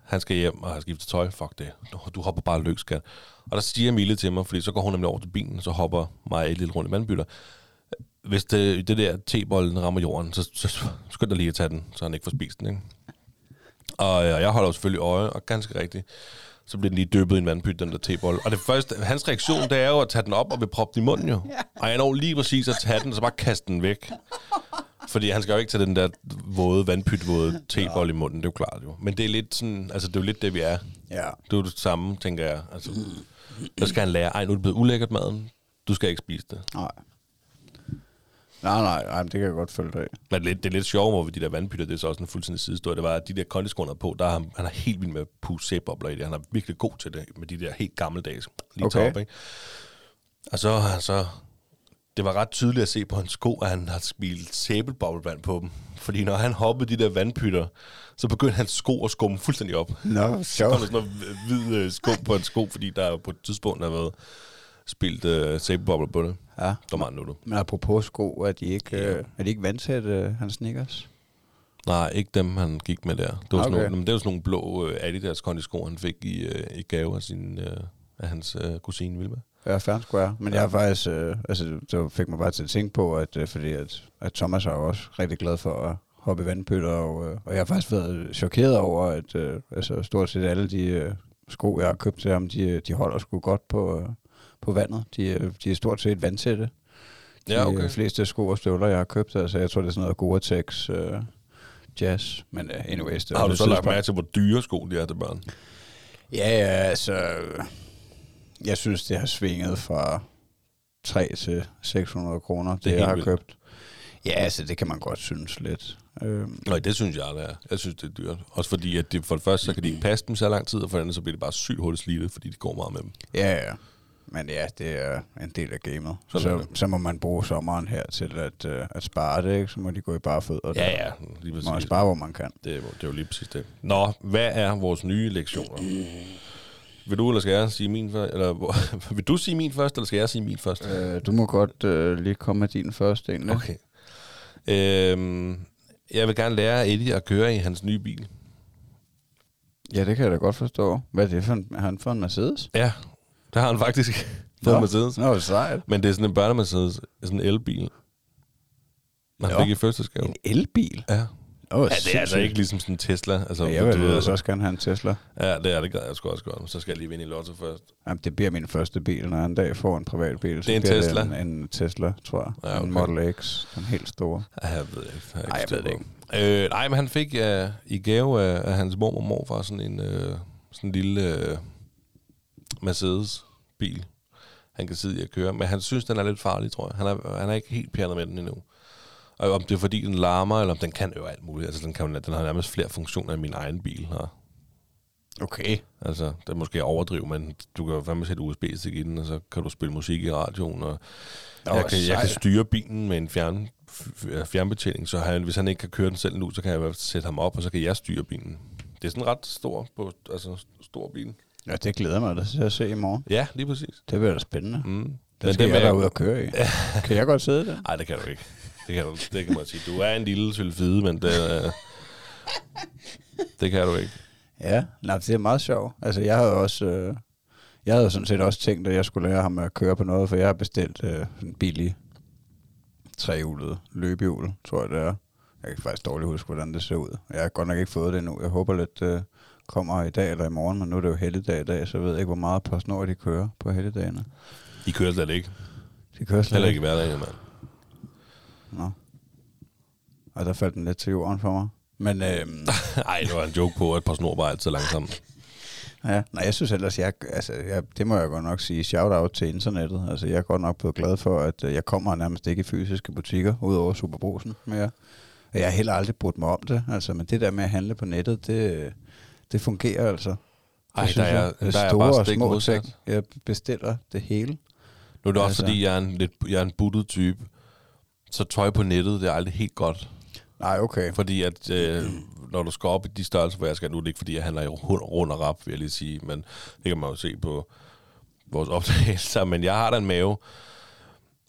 Han skal hjem og har skiftet tøj. Fuck det. Du- hopper bare løs, skat. Og der siger Mille til mig, fordi så går hun nemlig over til bilen, og så hopper mig et lille rundt i vandpytter. Hvis det, det der tebolden rammer jorden, så, så skynd dig lige at tage den, så han ikke får spist den. Ikke? Og øh, jeg holder jo selvfølgelig øje, og ganske rigtigt, så bliver den lige dyppet i en vandpyt, den der tebold. Og det første, hans reaktion, det er jo at tage den op og vil proppe den i munden jo. Og jeg når lige præcis at tage den, og så bare kaste den væk. Fordi han skal jo ikke tage den der våde, vandpytvåde tebold i munden, det er jo klart jo. Men det er lidt sådan, altså det er jo lidt det, vi er. Ja. Det er jo det samme, tænker jeg. Altså, så skal han lære, ej, nu er det blevet ulækkert maden, du skal ikke spise det. Nej. Nej, nej, nej, det kan jeg godt følge dig. Men det, det er lidt sjovt, hvor vi de der vandpytter, det er så også en fuldstændig sidehistorie. Det var, at de der kondisko, han havde på, der er han, han er helt vild med at pusse sæbobler i det. Han er virkelig god til det, med de der helt gammeldags. Lige Okay. top, ikke? Og så har så... Det var ret tydeligt at se på hans sko, at han har spildt sæbelboblevand på dem. Fordi når han hoppede de der vandpytter, så begyndte hans sko at skumme fuldstændig op. Nå, Så kom der sjovt. sådan noget hvid øh, sko på en sko, fordi der på et tidspunkt har været spildt øh, sæbebobler på det. Ja. Var meget nuttet. Men apropos sko, er de ikke, Ja. øh, er de ikke vandtætte, øh, hans sneakers? Nej, ikke dem, han gik med der. Det var, okay. sådan nogle, men det var sådan nogle blå øh, Adidas kondisko, han fik i, øh, i gave af, sin, øh, af hans øh, kusine Vilma. Ja, fair square. Men jeg har faktisk, øh, altså, det fik mig bare til at tænke på, at, øh, fordi at, at Thomas er jo også rigtig glad for at hoppe i vandpytter, og, øh, og jeg har faktisk været chokeret over, at øh, altså, stort set alle de øh, sko, jeg har købt til ham, de, de holder sgu godt på, øh, på vandet. De, øh, de er stort set vandtætte. De Ja, okay. øh, fleste sko og støvler, jeg har købt, altså jeg tror, det er sådan noget Gore-Tex øh, jazz. Men uh, anyways, det Har du så lagt mærke til, hvor dyre sko de er til børn? Ja, ja, altså... Jeg synes, det har svinget fra 3 til 600 kroner, det, Det er jeg har vildt. købt. Ja, altså, det kan man godt synes lidt. Øhm, Nej, det synes jeg, det er. Jeg synes, det er dyrt. Også fordi, at det, for det første, så kan de ikke passe dem så lang tid, og for det andet, så bliver det bare sygt hurtigt slidte, fordi de går meget med dem. ja, ja. Men ja, det er en del af gamet. Er Så, så må man bruge sommeren her til at, uh, at spare det, ikke? Så må de gå i bare fødder. Ja, ja, lige Man må præcis. spare, hvor man kan. Det, er- det er jo lige præcis det. Nå, hvad er vores nye lektioner? Vil du, eller skal jeg sige min først? Eller, vil du sige min først, eller skal jeg sige min først? Øh, du må godt øh, lige komme med din første, egentlig. Okay. Øhm, jeg vil gerne lære Eddie at køre i hans nye bil. Ja, det kan jeg da godt forstå. Hvad er det for en, han fået en Mercedes? Ja, det har han faktisk fået en Mercedes. Nå, sejt. Men det er sådan en børne-Mercedes, sådan en elbil. Han fik i fødselsgave. En elbil? Ja. Oh, ja, det er altså ikke ligesom sådan en Tesla. Altså, Ja, jeg vil du ved- altså også gerne have en Tesla. Ja, det er det, gad jeg sgu også godt. Så skal jeg lige vinde i Lotto først. Jamen, det bliver min første bil, når jeg en dag får en privat bil. Det er en Tesla? En, en Tesla, tror jeg. Ja, okay. En Model X, den helt store. Ja, jeg ved ikke. Jeg, Ej, jeg ved det på. Øh, nej, men han fik uh, i gave af, af hans mor og morfar sådan en uh, sådan en lille uh, Mercedes-bil, han kan sidde i at køre. Men han synes, den er lidt farlig, tror jeg. Han er, han er ikke helt pjernet med den endnu. Og om det er fordi, den larmer, eller om den kan jo alt muligt. Altså, den, kan, den har nærmest flere funktioner end min egen bil har. Okay. Altså, det er måske overdrive, men du kan jo fandme sætte USB-stik i den, og så kan du spille musik i radioen, og Nå, jeg, kan, jeg kan styre bilen med en fjern, fjernbetjening, så han, hvis han ikke kan køre den selv nu, så kan jeg sætte ham op, og så kan jeg styre bilen. Det er sådan ret stor, på, altså stor bil. Ja, det glæder mig da til at se i morgen. Ja, lige præcis. Det bliver da spændende. Mm. Den Men skal det jeg da ud og køre i. kan jeg godt sidde der? Nej, det kan du ikke. Det kan, du, det kan man sige. Du er en lille sylfide, men det, øh, det kan du ikke. Ja, nej, det er meget sjovt. Altså, jeg havde også... Øh, jeg havde sådan set også tænkt, at jeg skulle lære ham at køre på noget, for jeg har bestilt øh, en billig trehjulet løbehjul, tror jeg det er. Jeg kan faktisk dårligt huske, hvordan det ser ud. Jeg har godt nok ikke fået det endnu. Jeg håber lidt, øh, kommer i dag eller i morgen, men nu er det jo helligdag i dag, så jeg ved ikke, hvor meget PostNord de kører på helligdagene. I kører slet ikke. De kører slet Heller ikke i hverdagen, mand. Nå. Og der faldt den lidt til jorden for mig. Men øhm, Nej, det var en joke på, at PostNord var altid langsomt. ja, nej, jeg synes ellers, jeg, altså, jeg, det må jeg godt nok sige, shout-out til internettet. Altså, jeg er godt nok blevet glad for, at øh, jeg kommer nærmest ikke i fysiske butikker, udover Superbrusen mere. Og jeg har heller aldrig brudt mig om det. Altså, men det der med at handle på nettet, det, det fungerer altså. Ej, Det der synes er, jeg. der er Store bare og små modsat. ting. Jeg bestiller det hele. Nu er det også, Altså. fordi jeg er en, lidt, jeg er en buttet type. Så tøj på nettet, det er aldrig helt godt. Nej, okay. Fordi at, øh, når du skal op i de størrelser, hvor jeg skal, nu er det ikke, fordi jeg handler i rund, og rap, vil jeg lige sige, men det kan man jo se på vores optagelser. Men jeg har da en mave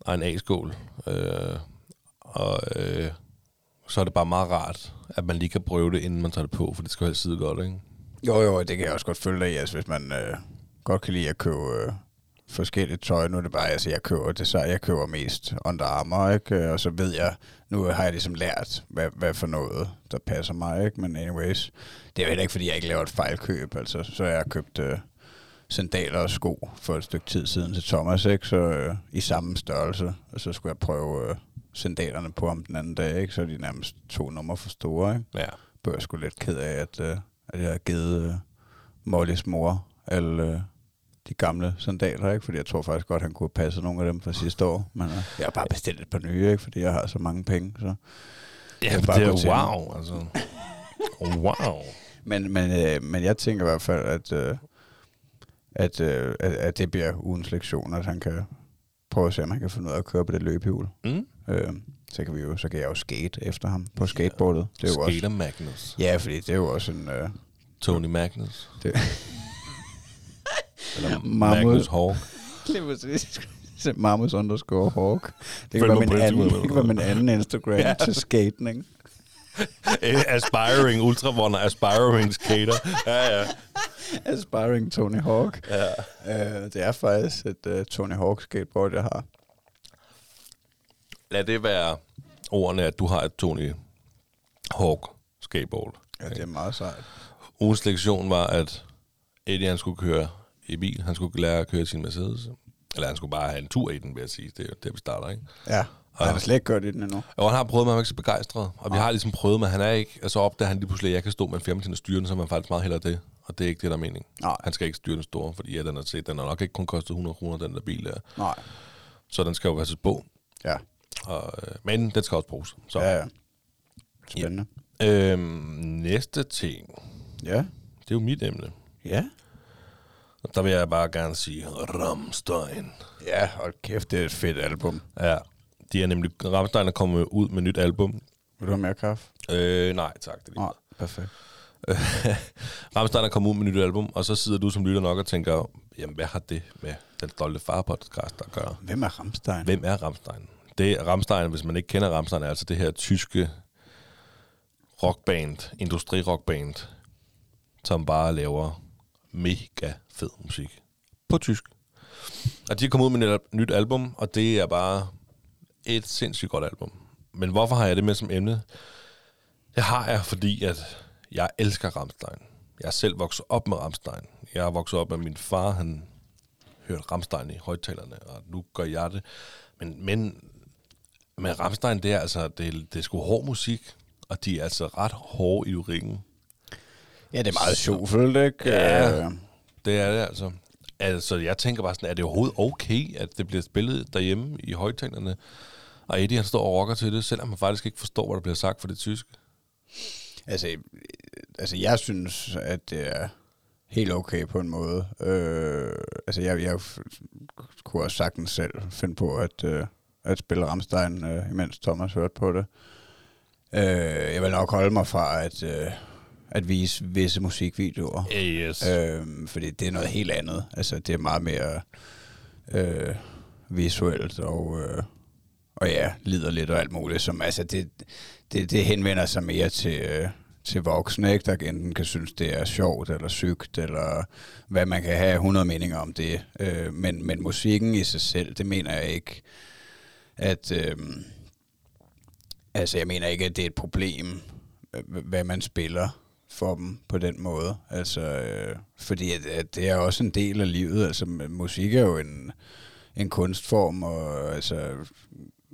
og en A-skål. Øh, og øh, så er det bare meget rart, at man lige kan prøve det, inden man tager det på, for det skal jo helst sidde godt, ikke? Jo, jo, det kan jeg også godt følge dig i, altså hvis man øh, godt kan lide at købe øh, forskelligt tøj. Nu er det bare, altså jeg køber det, så jeg køber mest Under Armour, ikke? Øh, Og så ved jeg, nu har jeg ligesom lært, hvad, hvad for noget, der passer mig, ikke? Men anyways, det er jo heller ikke, fordi jeg ikke laver et fejlkøb, altså så har jeg købt øh, sandaler og sko for et stykke tid siden til Thomas, ikke? Så øh, i samme størrelse, og så skulle jeg prøve øh, sandalerne på ham den anden dag, ikke? Så er de nærmest to numre for store, ikke? Ja. blev jeg sgu lidt ked af, at, øh, at jeg har givet øh, Mollys mor alle øh, de gamle sandaler, ikke? Fordi jeg tror faktisk godt, han kunne have passet nogle af dem fra sidste år. Men øh, jeg har bare bestilt et par nye, ikke? Fordi jeg har så mange penge. Så. Ja, bare det er wow, altså. Wow. Men, men, øh, men jeg tænker i hvert fald, at, øh, at, øh, at, at det bliver ugens lektion, at han kan prøve at se, om han kan finde ud af at køre på det løbehjul. Mm? Øh, så, kan vi jo, så kan jeg jo skate efter ham på skateboardet. Det er jo også, Skater Magnus. ja, fordi det er jo også en... Øh, Tony Magnus. Det- Eller Mammut. Magnus Hawk. Lige præcis. Så Marmus underscore Hawk. Det Følg kan, være min anden, Instagram. det kan være min anden Instagram Ja. til skating. Eh, aspiring ultravonder, aspiring skater. Ja, ja. Aspiring Tony Hawk. ja. Uh, det er faktisk et uh, Tony Hawk skateboard, jeg har. Lad det være ordene, at du har et Tony Hawk skateboard. Ja, det er meget sejt. Ugens lektion var, at Eddie han skulle køre i bil. Han skulle lære at køre sin Mercedes. Eller han skulle bare have en tur i den, vil jeg sige. Det er der, vi starter, ikke? Ja, og han har slet ikke gjort det den endnu. Og han har prøvet, men han er ikke så begejstret. Og vi har ligesom prøvet, men han er ikke... Altså opdager han lige pludselig, at jeg kan stå med en fjernbetjent og styre den, så man faktisk meget hellere det. Og det er ikke det, der er meningen. Nej. Han skal ikke styre den store, fordi ja, den, er, den har nok ikke kun kostet 100 kroner, den der bil der. Nej. Så den skal jo være på. Ja, Og, øh, men den skal også bruges. Så. ja, ja. Spændende. Øhm, næste ting, Ja. det er jo mit emne. Ja. Der vil jeg bare gerne sige Rammstein. Ja, hold kæft, det er et fedt album. Ja, de er nemlig... Rammstein er kommet ud med nyt album. Vil du have mere kaffe? Øh, nej, tak. Det er Nej, perfekt. Rammstein er kommet ud med nyt album, og så sidder du som lytter nok og tænker, jamen hvad har det med den stolte far podcast at gøre? Hvem er Ramstein? Hvem er Rammstein? Det Ramstein, Rammstein, hvis man ikke kender Rammstein, er altså det her tyske rockband, industrirockband, som bare laver mega fed musik på tysk. Og de er kommet ud med et nyt album, og det er bare et sindssygt godt album. Men hvorfor har jeg det med som emne? Det har jeg, fordi at jeg elsker Rammstein. Jeg er selv vokset op med Rammstein. Jeg er vokset op med min far, han hørte Rammstein i højtalerne, og nu gør jeg det. Men, men, men Rammstein, det er altså, det, det er sgu hård musik, og de er altså ret hårde i lyrikken. Ja, det er meget sjovt, ikke? Ja. Øh, Det er det altså. Altså, jeg tænker bare sådan, er det overhovedet okay, at det bliver spillet derhjemme i højtalerne? Og Eddie, han står og rocker til det, selvom han faktisk ikke forstår, hvad der bliver sagt for det tyske. Altså, øh, altså, jeg synes, at det er helt okay på en måde. Øh, altså, jeg, jeg kunne også sagtens selv finde på at, øh, at spille Ramstein, øh, imens Thomas hørte på det. Øh, jeg vil nok holde mig fra at, øh, at vise visse musikvideoer. Yes. Øh, fordi det er noget helt andet. Altså, det er meget mere øh, visuelt og, øh, og ja, lider lidt og alt muligt. Som, altså, det, det, det henvender sig mere til, øh, til voksne, ikke? der enten kan synes, det er sjovt eller sygt, eller hvad man kan have 100 meninger om det. Øh, men, men musikken i sig selv, det mener jeg ikke, at... Øh, altså, jeg mener ikke, at det er et problem, øh, hvad man spiller for dem på den måde. Altså, øh, fordi at, at det er også en del af livet. Altså, musik er jo en, en kunstform, og altså,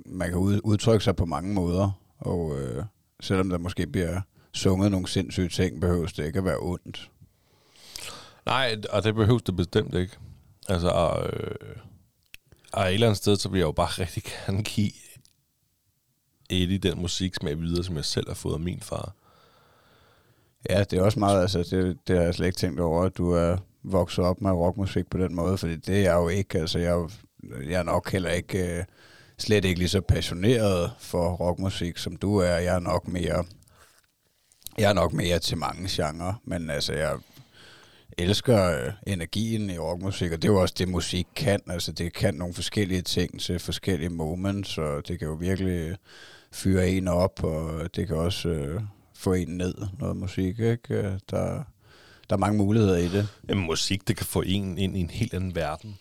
man kan ud, udtrykke sig på mange måder. Og øh, selvom der måske bliver sunget nogle sindssyge ting, behøves det ikke at være ondt. Nej, og det behøves det bestemt ikke. Altså, øh, og et eller andet sted, så vil jeg jo bare rigtig gerne give Eddie den musiksmag videre, som jeg selv har fået af min far. Ja, det er også meget, altså, det, det har jeg slet ikke tænkt over, at du er vokset op med rockmusik på den måde, fordi det er jeg jo ikke, altså, jeg, er jeg er nok heller ikke, øh, slet ikke lige så passioneret for rockmusik, som du er. Jeg er nok mere, jeg er nok mere til mange genrer, men altså, jeg elsker øh, energien i rockmusik, og det er jo også det, musik kan. Altså, det kan nogle forskellige ting til forskellige moments, og det kan jo virkelig fyre en op, og det kan også øh, få en ned, noget musik, ikke? Øh, Der, der er mange muligheder i det. Jamen, musik, det kan få en ind i en helt anden verden.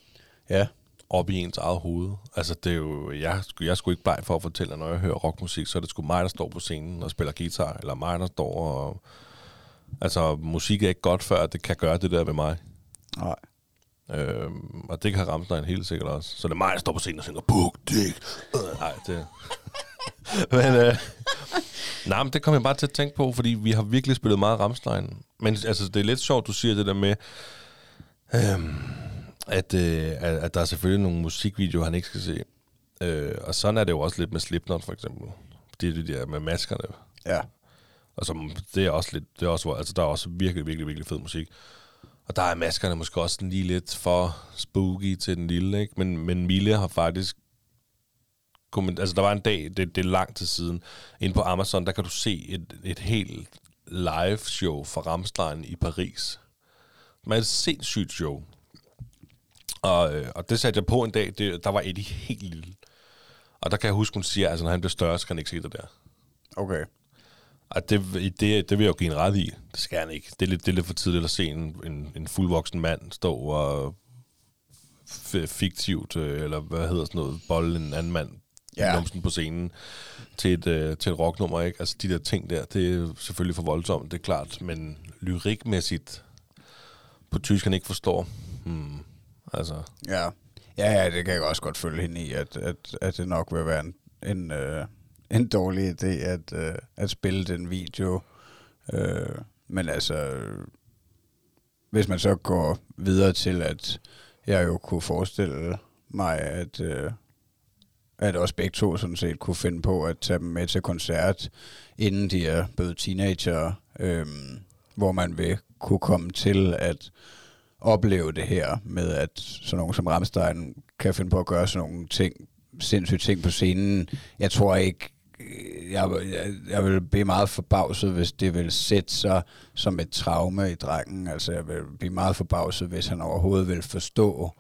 Ja, op i ens eget hoved. Altså, det er jo, jeg, jeg er sgu ikke bleg for at fortælle, at når jeg hører rockmusik, så er det sgu mig, der står på scenen og spiller guitar, eller mig, der står og... Altså, musik er ikke godt før, det kan gøre det der ved mig. nej. Øhm, og det kan Ramstein helt sikkert også. Så det er mig, der står på scenen og synger, Buk, dick. Øh, Nej, det... men, øh, nej, men det kom jeg bare til at tænke på, fordi vi har virkelig spillet meget Ramstein. Men altså, det er lidt sjovt, du siger det der med, øhm, at, øh, at, at der er selvfølgelig nogle musikvideoer, han ikke skal se. Øh, og sådan er det jo også lidt med Slipknot, for eksempel. Det er det der med maskerne. Ja, Altså, det er også lidt, det er også, altså der er også virkelig, virkelig, virkelig fed musik. Og der er maskerne måske også lige lidt for spooky til den lille, ikke? Men, men Mille har faktisk komment- altså der var en dag, det, det er lang tid siden, inde på Amazon, der kan du se et, et helt live show fra Ramstein i Paris. Det et sindssygt show. Og, øh, og det satte jeg på en dag, det, der var Eddie helt lille. Og der kan jeg huske, hun siger, altså, når han bliver større, så kan han ikke se det der. okay. Og det, det, det vil jeg jo give en ret i. Det skal han ikke. Det er lidt, det er lidt for tidligt at se en, en, en fuldvoksen mand stå og fiktivt, øh, eller hvad hedder sådan noget, bolle en anden mand ja. numsen på scenen til et, øh, til et rocknummer. Ikke? Altså de der ting der, det er selvfølgelig for voldsomt, det er klart. Men lyrikmæssigt på tysk, han ikke forstår. Hmm. Altså, Ja. ja, ja, det kan jeg også godt følge hende i, at, at, at det nok vil være en, en, øh, en dårlig idé at, øh, at spille den video. Øh, men altså, hvis man så går videre til, at jeg jo kunne forestille mig, at, øh, at også begge to sådan set kunne finde på at tage dem med til koncert, inden de er blevet teenager, øh, hvor man vil kunne komme til at opleve det her med, at sådan nogen som Ramstein kan finde på at gøre sådan nogle ting, sindssyge ting på scenen. Jeg tror ikke, jeg, jeg, jeg vil blive meget forbavset, hvis det vil sætte sig som et traume i drengen. Altså, jeg vil blive meget forbavset, hvis han overhovedet vil forstå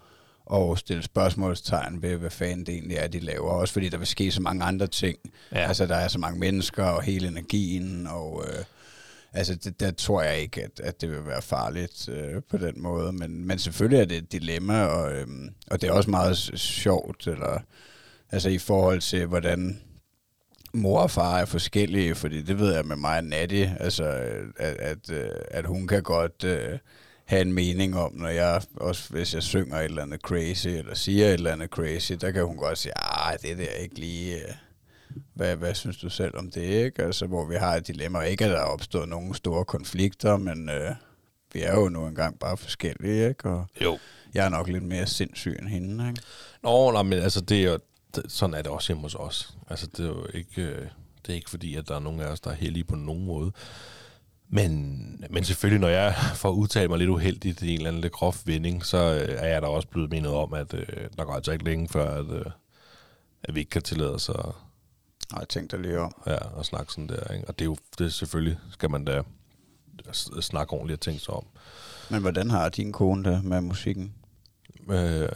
og stille spørgsmålstegn ved, hvad fanden det egentlig er, de laver. Også fordi der vil ske så mange andre ting. Ja. Altså, der er så mange mennesker og hele energien, og øh, altså, det, der tror jeg ikke, at, at det vil være farligt øh, på den måde. Men, men selvfølgelig er det et dilemma, og, øh, og det er også meget sjovt, eller, altså i forhold til, hvordan mor og far er forskellige, fordi det ved jeg med mig og Natty, altså, at, at, øh, at hun kan godt øh, have en mening om, når jeg, også hvis jeg synger et eller andet crazy, eller siger et eller andet crazy, der kan hun godt sige, ah, det der er ikke lige... Øh, hvad, hvad synes du selv om det, ikke? Altså, hvor vi har et dilemma. Ikke, at der er opstået nogle store konflikter, men øh, vi er jo nu engang bare forskellige, ikke? Og jo. jeg er nok lidt mere sindssyg end hende, ikke? Nå, nej, men altså, det er jo, sådan er det også hjemme hos os. Altså, det er jo ikke, øh, det er ikke fordi, at der er nogen af os, der er heldige på nogen måde. Men, men selvfølgelig, når jeg får udtalt mig lidt uheldigt i en eller anden lidt grov vending, så øh, er jeg da også blevet mindet om, at øh, der går altså ikke længe før, at, øh, at vi ikke kan tillade os at, Og jeg tænkte lige om. ja, at snakke sådan der. Ikke? Og det er jo det er selvfølgelig, skal man da snakke ordentligt og tænke sig om. Men hvordan har din kone det med musikken? Øh,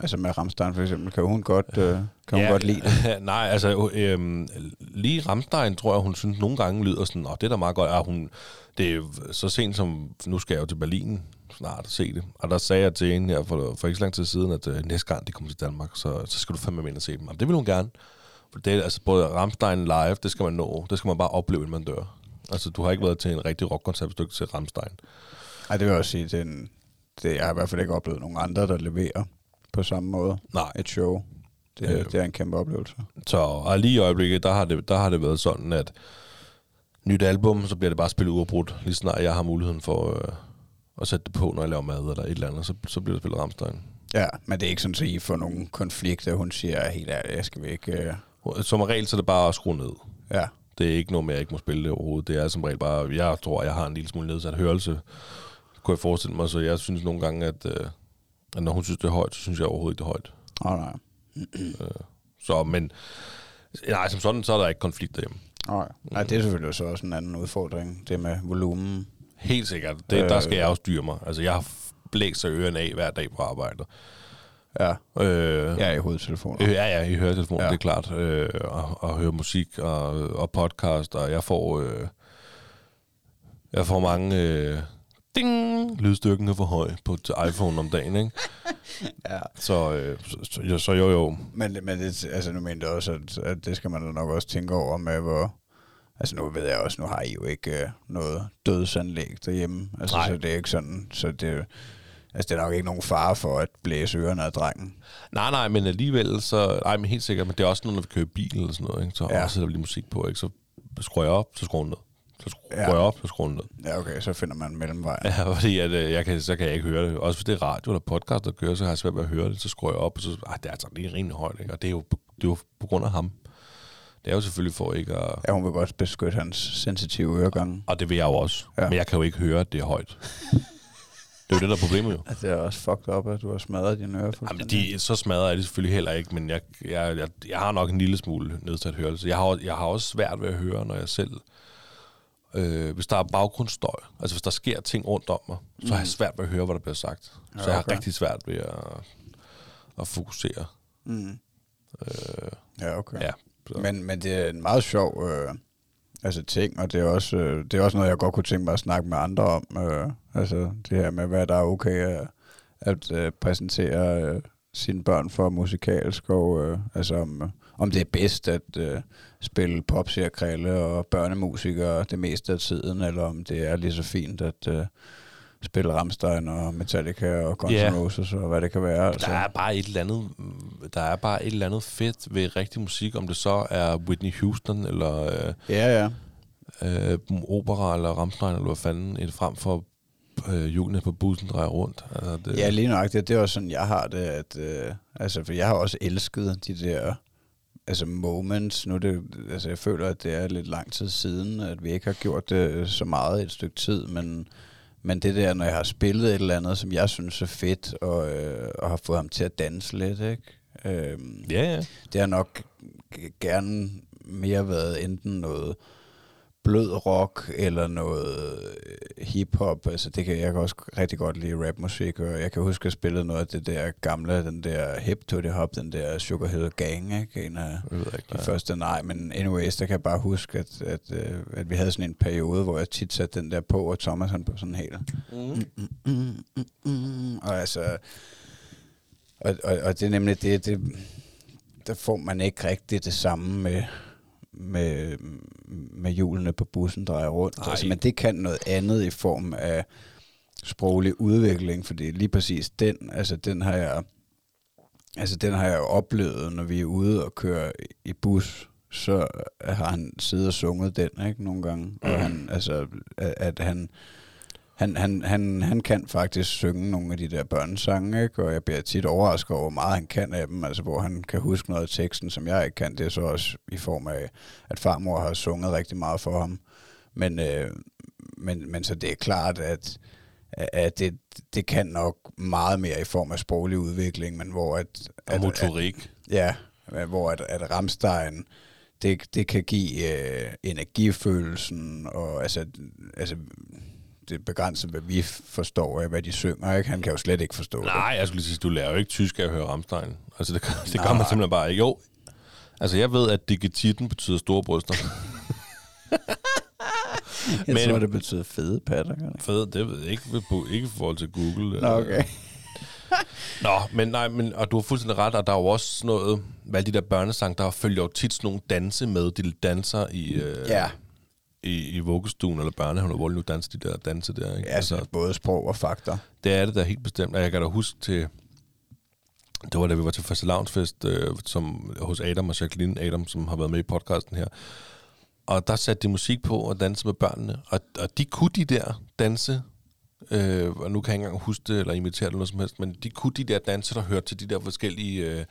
Altså med Ramstein for eksempel. Kan hun godt, øh, kan hun Ja, godt lide det? Nej, altså øhm, lige Ramstein tror jeg, hun synes nogle gange lyder sådan, åh, det er da meget godt. Ah, hun, det er så sent som, nu skal jeg jo til Berlin snart og se det. Og der sagde jeg til hende her for, for ikke så lang tid siden, at øh, næste gang de kommer til Danmark, så, så skal du fandme med ind og se dem. Og det vil hun gerne. For det er altså både Ramstein live, det skal man nå. Det skal man bare opleve, inden man dør. Altså, du har ikke været til en rigtig rockkoncert, hvis du til Ramstein. Ej, det vil jeg også sige, det er en, det, jeg har i hvert fald ikke oplevet nogen andre, der leverer på samme måde Nej. et show. Det, Øh. det er en kæmpe oplevelse. Så og lige i øjeblikket, der har, det, der har det været sådan, at nyt album, så bliver det bare spillet uafbrudt. Lige snart jeg har muligheden for øh, at sætte det på, når jeg laver mad eller et eller andet, så, så bliver det spillet Ramstein. Ja, men det er ikke sådan, at I får nogen konflikter. Hun siger helt ærligt, jeg skal vi ikke... Øh, Som regel, så er det bare at skrue ned. ja, Det er ikke noget med, at jeg ikke må spille det overhovedet. Det er som regel bare, jeg tror, jeg har en lille smule nedsat hørelse, kunne jeg forestille mig. Så jeg synes nogle gange, at, øh, at når hun synes, det er højt, så synes jeg overhovedet ikke, det er højt. oh, nej. Så, men nej, som sådan, så er der ikke konflikter hjemme. Nej. nej, det er selvfølgelig så også en anden udfordring, det med volumen. Helt sikkert. Det, øh, der Øh. skal jeg også styre mig. Altså, jeg har blæst sig ørerne af hver dag på arbejde. Ja, Øh, er i hovedtelefoner. Øh, ja, ja, I ja. Ja. det er klart. Øh, og, og høre musik og, og podcast, og jeg får... Øh, jeg får mange... Øh, ding! Lydstyrken er for høj på til iPhone om dagen, ikke? Ja. Så, øh, så, så, jo, så jo, jo. Men, men det, altså, nu mener jeg også, at, at det skal man da nok også tænke over med, hvor... Altså nu ved jeg også, nu har I jo ikke øh, noget dødsanlæg derhjemme. Altså, Nej. så det er ikke sådan, så det, altså, det er nok ikke nogen fare for at blæse ørerne af drengen. Nej, nej, men alligevel, så... Nej, men helt sikkert, men det er også noget, når vi kører bil eller sådan noget, ikke? Så Ja. sætter vi lige musik på, ikke? Så skruer jeg op, så skruer jeg ned. Så skruer Ja. jeg op, så skruer jeg ned. Ja, okay, så finder man en mellemvej. Ja, fordi at, øh, jeg kan, så kan jeg ikke høre det. Også hvis det er radio eller podcast, der kører, så har jeg svært ved at høre det. Så skruer jeg op, og så ah, det er altså lige rimelig højt. Ikke? Og det er, jo, det er jo på grund af ham. Det er jo selvfølgelig for ikke at... Ja, hun vil godt beskytte hans sensitive øregange. Og det vil jeg jo også. Ja. Men jeg kan jo ikke høre, at det er højt. Det er jo det, der er problemet jo. Altså, det er også fucked up, at du har smadret dine ører Jamen, de, så smadrer jeg det selvfølgelig heller ikke, men jeg, jeg, jeg, jeg har nok en lille smule nedsat hørelse. Jeg har, jeg har også svært ved at høre, når jeg selv... Øh, hvis der er baggrundsstøj, altså hvis der sker ting rundt om mig, så har jeg svært ved at høre, hvad der bliver sagt. Så Ja, jeg har okay. rigtig svært ved at, at fokusere. Mm. Øh, Ja, okay. ja. Så. Men, men det er en meget sjov øh, altså ting, og det er, også, øh, det er også noget, jeg godt kunne tænke mig at snakke med andre om. Øh, altså det her med, hvad der er okay at, at øh, præsentere øh, sine børn for musikalsk, og øh, altså om, om det er bedst at øh, spille popserkrille og børnemusikere det meste af tiden, eller om det er lige så fint at øh, spille Rammstein og Metallica og Guns N'. Roses og hvad det kan være. Altså. Der er bare et eller andet, der er bare et eller andet fedt ved rigtig musik, om det så er Whitney Houston eller øh, Ja, ja. øh, opera eller Rammstein eller hvad fanden, et frem for øh, hjulene på bussen drejer rundt. Altså, det, Ja, lige nøjagtigt. Det er også sådan, jeg har det, at, øh, altså, for jeg har også elsket de der, altså moments. Nu det, altså, jeg føler, at det er lidt lang tid siden, at vi ikke har gjort det så meget i et stykke tid, men, men det der, når jeg har spillet et eller andet, som jeg synes er fedt, og, øh, og har fået ham til at danse lidt, ikke? Øh, ja, ja. det har nok gerne mere været enten noget blød rock eller noget øh, hip-hop. Altså det kan jeg kan også rigtig godt lide rapmusik, og jeg kan huske, at jeg spillede noget af det der gamle, den der hip to the hop, den der Sugar Hill Gang, ikke? En af Jeg ikke, de første, nej, men anyways, der kan jeg bare huske, at, at, øh, at vi havde sådan en periode, hvor jeg tit satte den der på, og Thomas han på sådan helt Mm. mm, mm, mm, mm. Og altså, og, og, og det er nemlig det, det, der får man ikke rigtig det samme med, med, med hjulene på bussen drejer rundt. Altså, men det kan noget andet i form af sproglig udvikling, fordi lige præcis den, altså den har jeg, altså den har jeg jo oplevet, når vi er ude og kører i bus, så har han siddet og sunget den, ikke, nogle gange. Og Mm. han, altså, at, at han, han, han, han, han kan faktisk synge nogle af de der børnesange, ikke? og jeg bliver tit overrasket over, hvor meget han kan af dem, altså hvor han kan huske noget af teksten, som jeg ikke kan. Det er så også i form af, at farmor har sunget rigtig meget for ham. Men, øh, men, men så det er klart, at, at det, det kan nok meget mere i form af sproglig udvikling, men hvor at... Og at, motorik. At, ja, hvor at, at Ramstein, det, det kan give øh, energifølelsen, og altså, altså det begrænset, hvad vi forstår af, hvad de synger. Ikke? Han kan jo slet ikke forstå det. Nej, jeg skulle lige sige, du lærer jo ikke tysk af at høre Rammstein. Altså, det, det gør Nej. man simpelthen bare ikke. Jo, altså jeg ved, at digititten betyder store bryster. Jeg men- tror, det betyder fede patter. gør det ved jeg ikke, ikke i forhold til Google. Nå, okay. Nå, men nej, men, og du har fuldstændig ret, og der er jo også noget, hvad alle de der børnesang, der følger jo tit sådan nogle danse med, de danser i, øh, Ja, i, i vuggestuen eller børnehaven, hvor nu danser de der danse der. Ikke? altså både sprog og fakta. Det er det da helt bestemt. Og jeg kan da huske til... Det var da vi var til fastelavnsfest øh, som, hos Adam og Jacqueline Adam, som har været med i podcasten her. Og der satte de musik på og danse med børnene. Og, og de kunne de der danse, øh, og nu kan jeg ikke engang huske det eller imitere det eller noget som helst, men de kunne de der danse, der hørte til de der forskellige øh,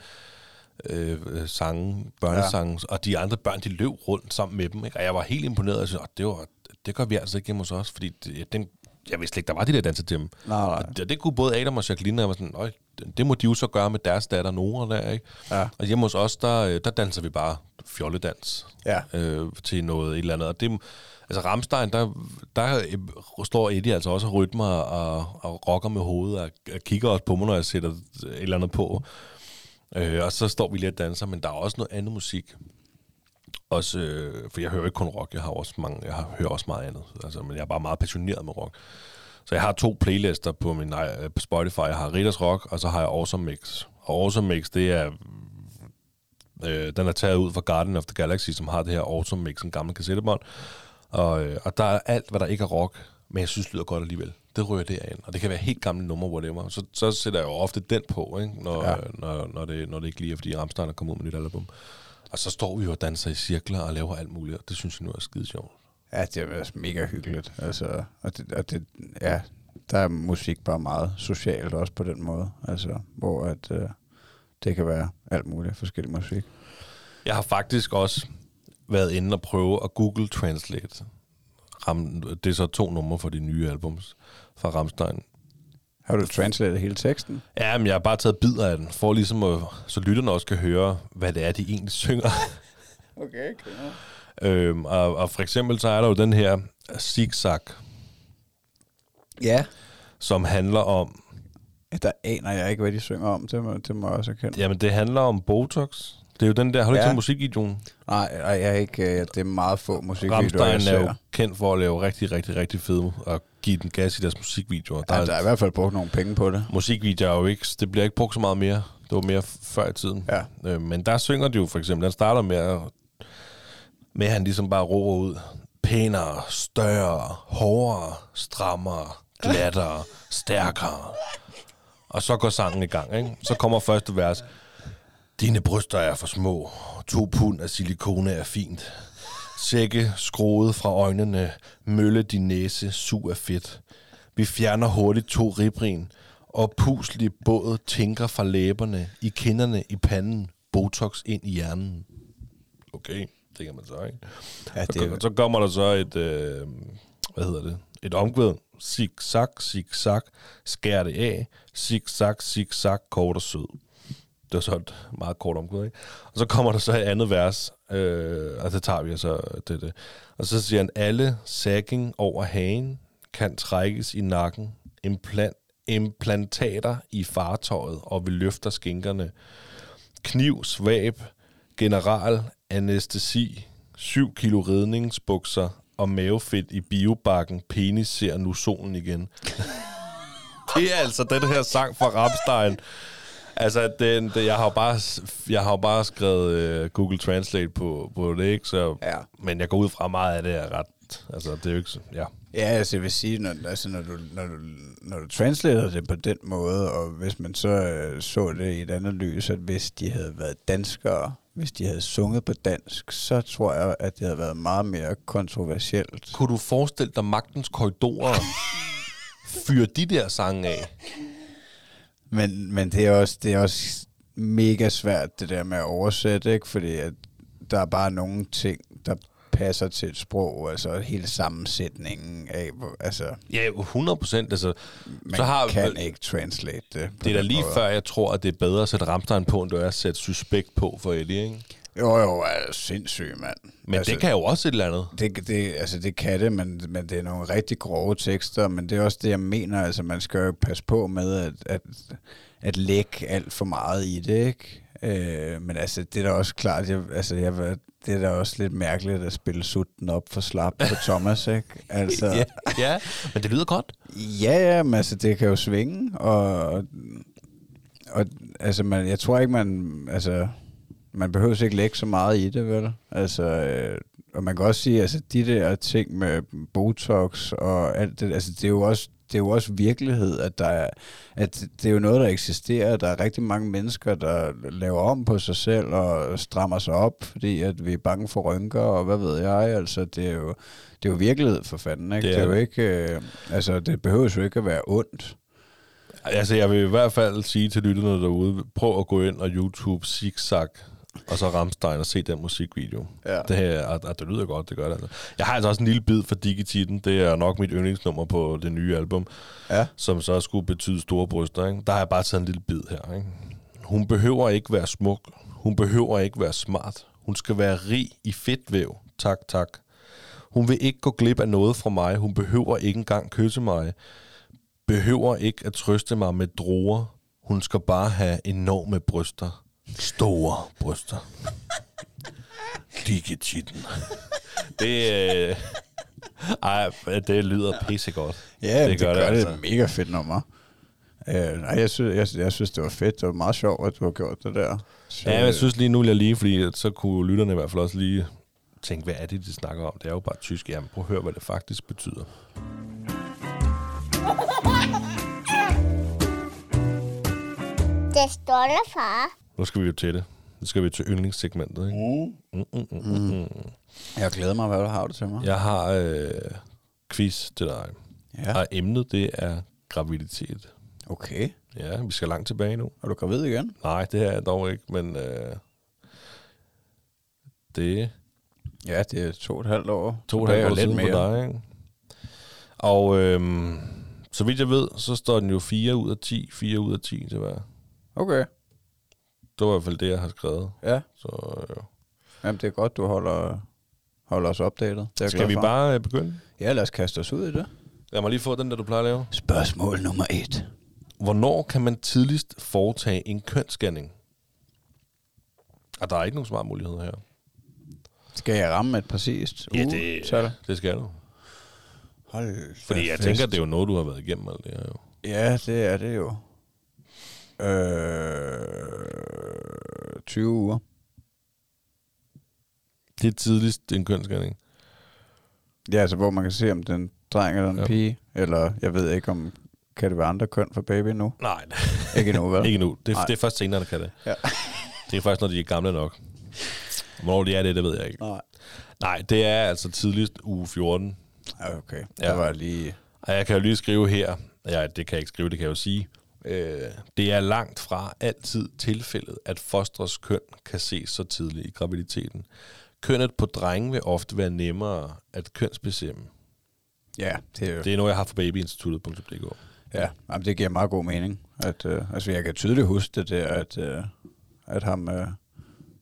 øh, sange, børnesange, ja. og de andre børn, de løb rundt sammen med dem. Ikke? Og jeg var helt imponeret, og jeg synes, "Åh, det, var, det gør vi altså ikke hjemme hos os, fordi det, den, jeg vidste ikke, der var de der danser til dem. Nej, nej. Og det, det kunne både Adam og Jacqueline, og jeg var sådan, "Øj, det, det må de jo så gøre med deres datter Nora der, ikke? Ja. Og hjemme hos os, der, øh, der danser vi bare fjolledans Ja. øh, til noget et eller andet. Og det, altså Ramstein, der, der øh, står Eddie altså også og rytmer og, og rocker med hovedet og, og kigger også på mig, når jeg sætter et eller andet på. Øh, og så står vi lige og danser, men der er også noget andet musik. Også, øh, for jeg hører ikke kun rock, jeg har også mange, jeg har, hører også meget andet. Altså, men jeg er bare meget passioneret med rock. Så jeg har to playlister på min øh, på Spotify. Jeg har Ritters Rock, og så har jeg Awesome Mix. Og Awesome Mix, det er... Øh, den er taget ud fra Garden of the Galaxy, som har det her Awesome Mix, en gammel kassettebånd. Og, øh, og der er alt, hvad der ikke er rock, men jeg synes, det lyder godt alligevel. Det rører det ind. Og det kan være helt gamle numre, whatever. Så, så sætter jeg jo ofte den på, ikke? Når, Ja. når, når, det, når det ikke lige er, fordi Rammstein er kommet ud med nyt album. Og så står vi jo og danser i cirkler og laver alt muligt, og det synes jeg nu er skide sjovt. Ja, det er mega hyggeligt. Altså, og det, og det, ja, der er musik bare meget socialt også på den måde. Altså, hvor at, øh, det kan være alt muligt forskellig musik. Jeg har faktisk også været inde og prøve at Google Translate. Ram, det er så to numre for de nye albums fra Rammstein. Har du translatet hele teksten? Ja, men jeg har bare taget bidder af den, for ligesom at, så lytterne også kan høre, hvad det er, de egentlig synger. Okay, okay. øhm, og, og for eksempel så er der jo den her Zigzag, Ja. som handler om, Der aner jeg ikke, hvad de synger om. Det må, det må jeg også erkende. jamen det handler om Botox. Det er jo den der, har du ikke Ja. set musikvideoen? Nej, nej, jeg er ikke, øh, det er meget få musikvideoer, Rammstein er jo kendt for at lave rigtig, rigtig, rigtig fede og give den gas i deres musikvideoer. Der, Ja, er, der er i hvert fald brugt nogle penge på det. musikvideoer er jo ikke, det bliver ikke brugt så meget mere. Det var mere før i tiden. Ja. Øh, men der synger de jo for eksempel, den starter med, at, med at han ligesom bare råber ud, pænere, større, hårdere, strammere, glattere, stærkere. Og så går sangen i gang, ikke? Så kommer første vers. Dine bryster er for små. To pund af silikone er fint. Sække skruet fra øjnene. Mølle din næse. Sug af fedt. Vi fjerner hurtigt to ribrin. Og puslig båd tænker fra læberne. I kinderne, i panden. Botox ind i hjernen. Okay, det kan man så, ikke? Ja, Så, det er, kom- så kommer der så et, øh, hvad hedder det, et omkvæd. Zigzag, zigzag, skær det af. Zigzag, zigzag, kort og sød. Det var så et meget kort omkvæd, ikke? Og så kommer der så et andet vers, øh, og det tager vi så det, det. Og så siger han, alle sagging over hagen kan trækkes i nakken. Implant, implantater i fartøjet, og vi løfter skinkerne. Kniv, svab, general, anestesi, 7 kilo redningsbukser og mavefedt i biobakken. Penis ser nu solen igen. det er altså den her sang fra Rammstein. Altså, den, det, jeg har jo bare, jeg har jo bare skrevet uh, Google Translate på, på det, ikke? Så, Ja. Men jeg går ud fra meget af det er ret... Altså, det er jo ikke... så- Ja. Ja, altså jeg vil sige, når, altså, når, du, når, du, når du translater det på den måde, og hvis man så øh, så det i et andet lys, at hvis de havde været danskere, hvis de havde sunget på dansk, så tror jeg, at det havde været meget mere kontroversielt. Kunne du forestille dig magtens korridorer fyre de der sange af? Men, men det, er også, det er også mega svært, det der med at oversætte, ikke? fordi at der er bare nogle ting, der passer til et sprog, altså hele sammensætningen af, altså, Ja, 100 procent. Altså, man så har, kan ikke translate det. det er da lige måde. før, jeg tror, at det er bedre at sætte Ramstein på, end det er at sætte Suspekt på for Eddie, ikke? Jo, jo, er sindssygt, mand. Men altså, det kan jo også et eller andet. Det, det, altså det kan det, men, men det er nogle rigtig grove tekster, men det er også det, jeg mener. Altså man skal jo passe på med at, at, at lægge alt for meget i det, ikke? Øh, men altså, det er da også klart, jeg, altså, jeg, det er da også lidt mærkeligt at spille sutten op for slap på Thomas, ikke? Altså, Ja, ja, men det lyder godt. Ja, ja, men altså, det kan jo svinge, og, og altså, man, jeg tror ikke, man, altså, man behøver ikke lægge så meget i det, vel? Altså, øh, og man kan også sige, altså, de der ting med Botox og alt det, altså, det er jo også, det er jo også virkelighed, at, der er, at det er jo noget, der eksisterer. Der er rigtig mange mennesker, der laver om på sig selv og strammer sig op, fordi at vi er bange for rynker, og hvad ved jeg. Altså, det er jo, det er jo virkelighed for fanden, ikke? Det er det er jo ikke... Øh, altså, det behøver jo ikke at være ondt. Altså, jeg vil i hvert fald sige til lytterne derude, prøv at gå ind og YouTube Zigzag, og så Ramstein og se den musikvideo. Ja. Det, her, og, og det lyder godt, det gør det altså. Jeg har altså også en lille bid for Digititten. Det er nok mit yndlingsnummer på det nye album, Ja. som så skulle betyde store bryster. Ikke? Der har jeg bare taget en lille bid her. Ikke? Hun behøver ikke være smuk. Hun behøver ikke være smart. Hun skal være rig i fedtvæv. Tak, tak. Hun vil ikke gå glip af noget fra mig. Hun behøver ikke engang kysse mig. Behøver ikke at trøste mig med droger. Hun skal bare have enorme bryster. Store bryster. Digititten. Det, øh, ej, det lyder pissegodt. Ja, det, det gør det. det altså. er mega fedt nummer. Øh, nej, jeg synes, jeg, jeg synes, det var fedt. Det var meget sjovt, at du har gjort det der. Så, Ja, jeg synes lige nu, vil jeg lige, fordi så kunne lytterne i hvert fald også lige tænke, hvad er det, de snakker om? Det er jo bare tysk. Jamen, prøv at høre, hvad det faktisk betyder. Det står der, far. Nu skal vi jo til det. Nu skal vi til yndlingssegmentet, ikke? Mm, mm, mm, mm, mm. Jeg glæder mig, hvad du har det til mig. Jeg har øh, quiz til dig. ja. Og emnet, det er graviditet. Okay. Ja, vi skal langt tilbage nu. Er du gravid igen? Nej, det er jeg dog ikke, men øh, det Ja, det er to og et halvt år. to og et halvt år lidt siden mere. for dig, ikke? Og øhm, så vidt jeg ved, så står den jo 4 ud af 10, 4 ud af 10 til hver. Okay. Det var i hvert fald det, jeg har skrevet. Ja. Så øh, Jamen, det er godt, du holder, holder os opdateret. Det skal vi for. bare øh, begynde? Ja, lad os kaste os ud i det. Lad mig lige få den, der du plejer at lave. Spørgsmål nummer et. Hvornår kan man tidligst foretage en kønsscanning? Og der er ikke nogen smart mulighed her. Skal jeg ramme et præcist ugetal? det skal du. Hold Fordi jeg fest. tænker, det er jo noget, du har været igennem alt det her jo. Ja, det er det jo. Øh, 20 uger. Det er tidligst en kønsscanning. Ja, altså hvor man kan se, om den dreng eller en Ja. pige, eller jeg ved ikke, om kan det være andre køn for baby nu? Nej, Ikke endnu, vel? ikke nu. Det, Nej. det er først senere, der kan det. Ja. Det er først, når de er gamle nok. Hvornår de er det, det ved jeg ikke. Nej. Nej, det er altså tidligst uge 14. Ja, Okay, Ja. det var lige... Og jeg kan jo lige skrive her, ja, det kan jeg ikke skrive, det kan jeg jo sige. Øh, det er langt fra altid tilfældet, at fostrets køn kan ses så tidligt i graviditeten. Kønnet på drenge vil ofte være nemmere at kønsbestemme. Ja, det er jo... Det er noget, jeg har fra babyinstituttet.dk. Ja, jamen, det giver meget god mening. At, øh, altså, jeg kan tydeligt huske det der, at, øh, at ham, øh,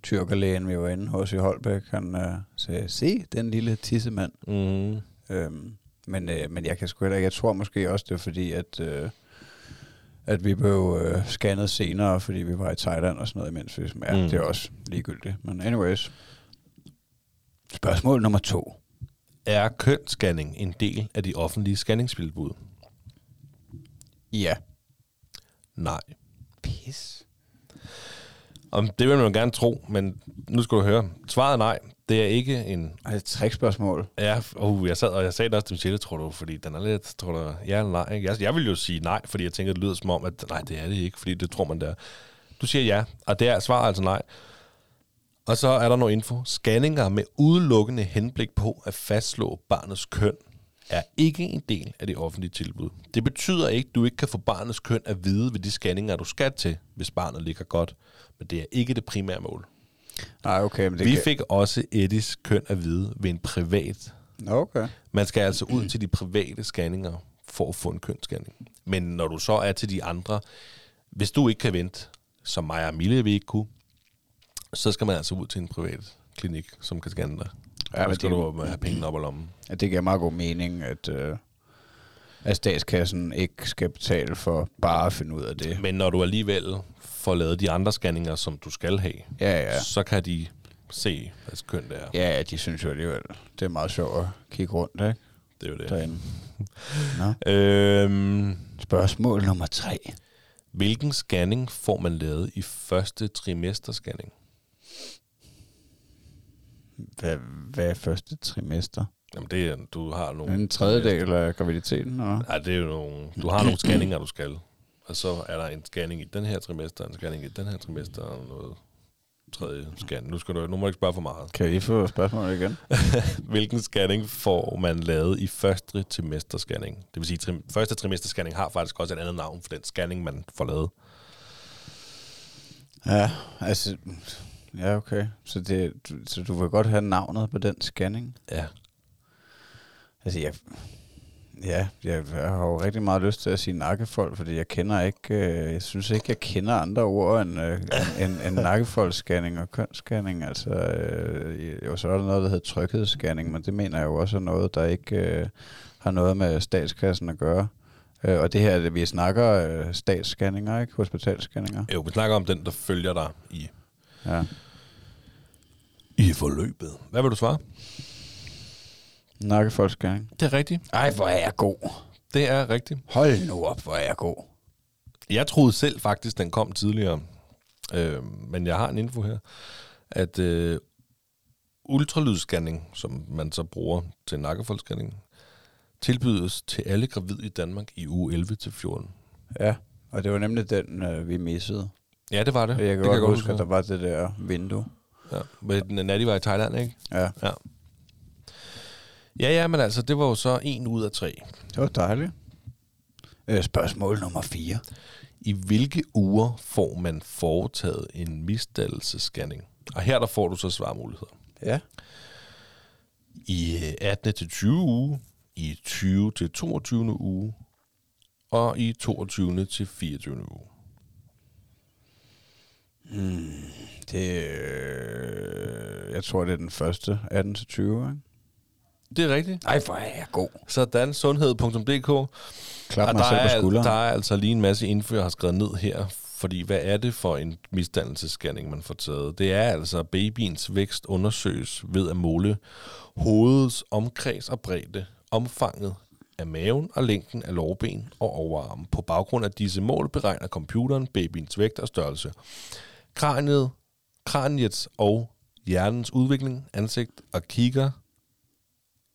tyrkerlægen, vi var inde hos i Holbæk, han øh, sagde, se den lille tissemand. Mm. Øhm, men, øh, men jeg kan sgu heller ikke, jeg tror måske også, det er fordi, at, øh, at vi blev øh, scannet senere, fordi vi var i Thailand og sådan noget, imens vi, ja, Mm. det er også ligegyldigt. Men anyways. Spørgsmål nummer to. Er kønsscanning en del af de offentlige scanningstilbud? Ja. Nej. Pis. Og det vil man jo gerne tro, men nu skal du høre. Svaret er nej. Det er ikke en... Ej, et trickspørgsmål. Ja, uh, jeg sad, og jeg sagde det også til Michelle, tror du, fordi den er lidt, tror du, ja eller nej. ikke? Jeg, jeg vil jo sige nej, fordi jeg tænker, det lyder som om, at nej, det er det ikke, fordi det tror man der. Du siger ja, og det er svaret altså nej. Og så er der noget info. Scanninger med udelukkende henblik på at fastslå barnets køn er ikke en del af det offentlige tilbud. Det betyder ikke, at du ikke kan få barnets køn at vide ved de scanninger, du skal til, hvis barnet ligger godt. Men det er ikke det primære mål. Nej, okay, men det Vi kan... fik også Eddies køn at vide ved en privat. Okay. Man skal altså ud til de private scanninger for at få en kønsscanning. Men når du så er til de andre, hvis du ikke kan vente, som mig og Mille vi ikke kunne, så skal man altså ud til en privat klinik, som kan scanne dig. Ja, men skal det- du have pengene op ad lommen. Ja, det giver meget god mening, at, øh, at statskassen ikke skal betale for bare at finde ud af det. Men når du alligevel får lavet de andre scanninger, som du skal have, Ja, ja. så kan de se, hvad køn det er. Ja, de synes jo alligevel, det er meget sjovt at kigge rundt, ikke? Det er jo det. Derinde. Nå. Øhm, Spørgsmål nummer tre. hvilken scanning får man lavet i første trimesterscanning? Hvad, hvad er første trimester? Jamen det er, du har nogle... En tredjedel af graviditeten, eller? Nej, det er jo nogle... Du har nogle scanninger, du skal. Og så er der en scanning i den her trimester, en scanning i den her trimester, og noget tredje scan. Nu, skal du, nu må du ikke spørge for meget. Kan I få spørgsmålet igen? Hvilken scanning får man lavet i første trimesterscanning? Det vil sige, trim, første trimesterscanning har faktisk også et andet navn for den scanning, man får lavet. Ja, altså... Ja, okay. Så, det, så du vil godt have navnet på den scanning? Ja. Altså, jeg, ja, jeg, jeg har jo rigtig meget lyst til at sige nakkefold, fordi jeg kender ikke, øh, jeg synes ikke, jeg kender andre ord end, øh, end, end nakkefoldsscanning og kønsscanning. Altså, øh, jo, så er der noget, der hedder tryghedsscanning, men det mener jeg jo også er noget, der ikke øh, har noget med statskassen at gøre. Øh, og det her, vi snakker øh, statsscanninger, ikke? Hospitalscanninger. Jo, vi snakker om den, der følger dig i, Ja. i forløbet. Hvad vil du svare? Nakkefoldsscanning. Det er rigtigt. Ej, hvor er jeg god. Det er rigtigt. Hold nu op, hvor er jeg god. Jeg troede selv faktisk, den kom tidligere. Øh, men jeg har en info her, at øh, ultralydsscanning, som man så bruger til nakkefoldsscanning, tilbydes til alle gravide i Danmark i uge 11-14. Ja, og det var nemlig den, øh, vi missede. Ja, det var det. Jeg kan det godt huske, at der var det der vindue. Ja, men Natty var i Thailand, ikke? Ja, Ja. Ja, ja, men altså, det var jo så en ud af tre. det var dejligt. Øh, spørgsmål nummer 4. I hvilke uger får man foretaget en misdannelsesscanning? Og her der får du så svarmuligheder. Ja. I øh, 18. til 20 uge, i 20 til 22. uge, og i 22. til 24. uge. Det, øh, jeg tror, det er den første 18 til 20, ikke? Det er rigtigt. Ej, hvor er jeg god. Sådan, sundhed.dk. Klap Og mig selv på er, skulderen. der er altså lige en masse info, jeg har skrevet ned her. Fordi hvad er det for en misdannelsesscanning, man får taget? Det er altså, babyens vækst undersøges ved at måle hovedets omkreds og bredde, omfanget af maven og længden af lårben og overarm. På baggrund af disse mål beregner computeren babyens vægt og størrelse. Kraniet, kraniets og hjernens udvikling, ansigt og kigger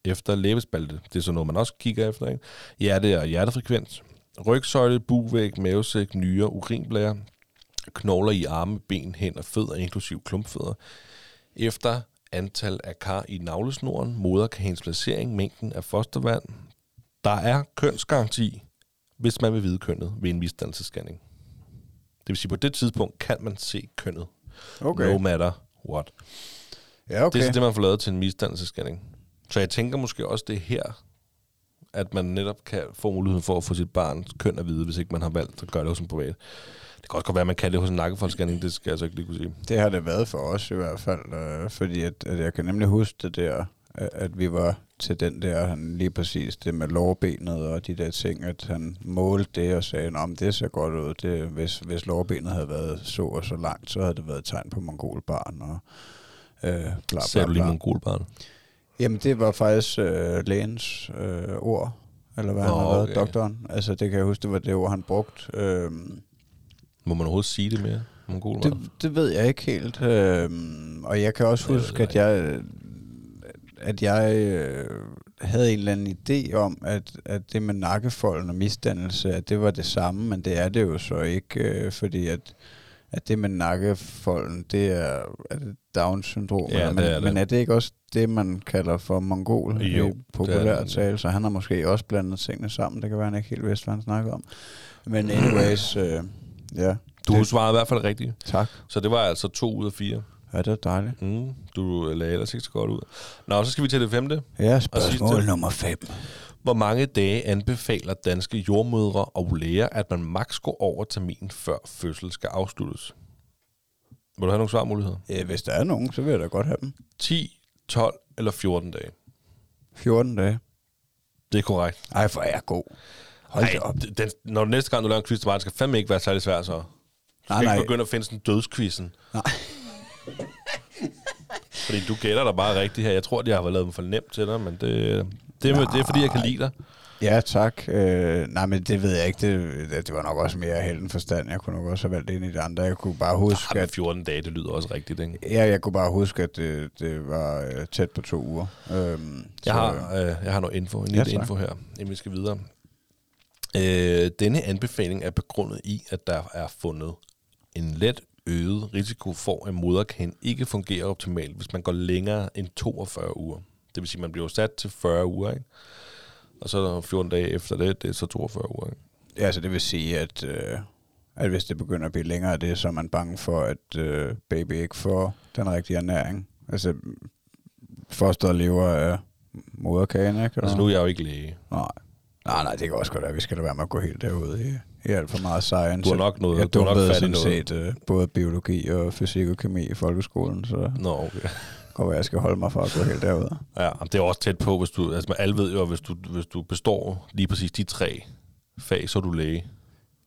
efter læbespalte. Det er så noget, man også kigger efter. Ikke? Hjerte og hjertefrekvens. Rygsøjle, bugvæg, mavesæk, nyre, urinblære, knogler i arme, ben, hænder, fødder, inklusiv klumpfødder. Efter antal af kar i navlesnoren, moderkagens placering, mængden af fostervand. Der er kønsgaranti, hvis man vil vide kønnet ved en misdannelsesscanning. Det vil sige, på det tidspunkt kan man se kønnet. Okay. No matter what. Ja, okay. Det er så det, man får lavet til en misdannelsesscanning. Så jeg tænker måske også, det er her, at man netop kan få muligheden for at få sit barns køn at vide, hvis ikke man har valgt at gøre det hos en privat. Det kan også godt være, at man kan det hos en nakkefoldsscanning, det skal jeg så ikke lige kunne sige. Det har det været for os i hvert fald, øh, fordi at, at jeg kan nemlig huske det der, at, vi var til den der, han lige præcis det med lårbenet og de der ting, at han målte det og sagde, at det ser godt ud. Det, hvis, hvis lårbenet havde været så og så langt, så havde det været et tegn på mongolbarn og øh, bla, bla, Sagde du bla. lige mongolbarn? Jamen, det var faktisk øh, lægens øh, ord, eller hvad Nå, han har været, okay. doktoren. Altså, det kan jeg huske, det var det ord, han brugte. Øhm, Må man overhovedet sige det mere? Mongolbarn? det, det ved jeg ikke helt. Øhm, og jeg kan også Jeg huske, at jeg, at jeg øh, havde en eller anden idé om, at, at det med nakkefolden og misdannelse, at det var det samme, men det er det jo så ikke, øh, fordi at, at det med nakkefolden, det er, er det Down-syndrom, Ja, men, det er det. men er det ikke også det, man kalder for mongol Jo, i er det. tale, så han har måske også blandet tingene sammen, det kan være, han ikke helt vidste, hvad han snakker om. Men anyways, øh, ja, Du det, svarede i hvert fald rigtigt. tak. Så det var altså to ud af fire. Ja, det er dejligt. Mm, du lagde ellers ikke så godt ud. Nå, så skal vi til det femte. Ja, spørgsmål nummer 5. Hvor mange dage anbefaler danske jordmødre og læger, at man maks går over termin, før fødsel skal afsluttes? Vil du have nogle svarmuligheder? Ja, hvis der er nogen, så vil jeg da godt have dem. 10, 12 eller 14 dage? 14 dage. Det er korrekt. Ej, for er jeg god. Hold Ej, op. den, når du næste gang, du laver en quiz til mig, skal fandme ikke være særlig svært, så. Du skal Nej, ikke nej. begynde at finde sådan en dødskvisten. Nej. Fordi du gætter dig bare rigtigt her. Jeg tror, de har lavet dem for nemt til dig, men det, det, er, det er fordi, jeg kan lide dig. Ja, tak. Øh, nej, men det ved jeg ikke. Det, det var nok også mere held end forstand. Jeg kunne nok også have valgt en i det andre. Jeg kunne bare huske, men at, 14 dage, det lyder også rigtigt, ikke? ja, jeg kunne bare huske, at det, det var øh, tæt på to uger. Øhm, Jeg har, øh, jeg har noget info, en Ja, lille info her, inden vi skal videre. Øh, denne anbefaling er begrundet i, at der er fundet en let øget risiko for, at moderkagen ikke fungerer optimalt, hvis man går længere end 42 uger. Det vil sige, at man bliver sat til 40 uger, ikke? Og så er der 14 dage efter det, det er så 42 uger, ikke? Ja, altså det vil sige, at, øh, at hvis det begynder at blive længere af det, så er man bange for, at øh, baby ikke får den rigtige ernæring. Altså, fosteret lever af moderkagen, ikke? Altså nu er jeg jo ikke læge. Nej. Nej, nej, det kan også godt være, vi skal da være med at gå helt derud i, i alt for meget science. Du har nok noget- jeg du har nok fat i noget. set øh, både biologi og fysik og kemi i folkeskolen, så Nå, okay. At jeg skal holde mig for at gå helt derud. Ja, det er også tæt på, hvis du... Altså, alle ved jo, at hvis du, hvis du består lige præcis de tre fag, så er du læge.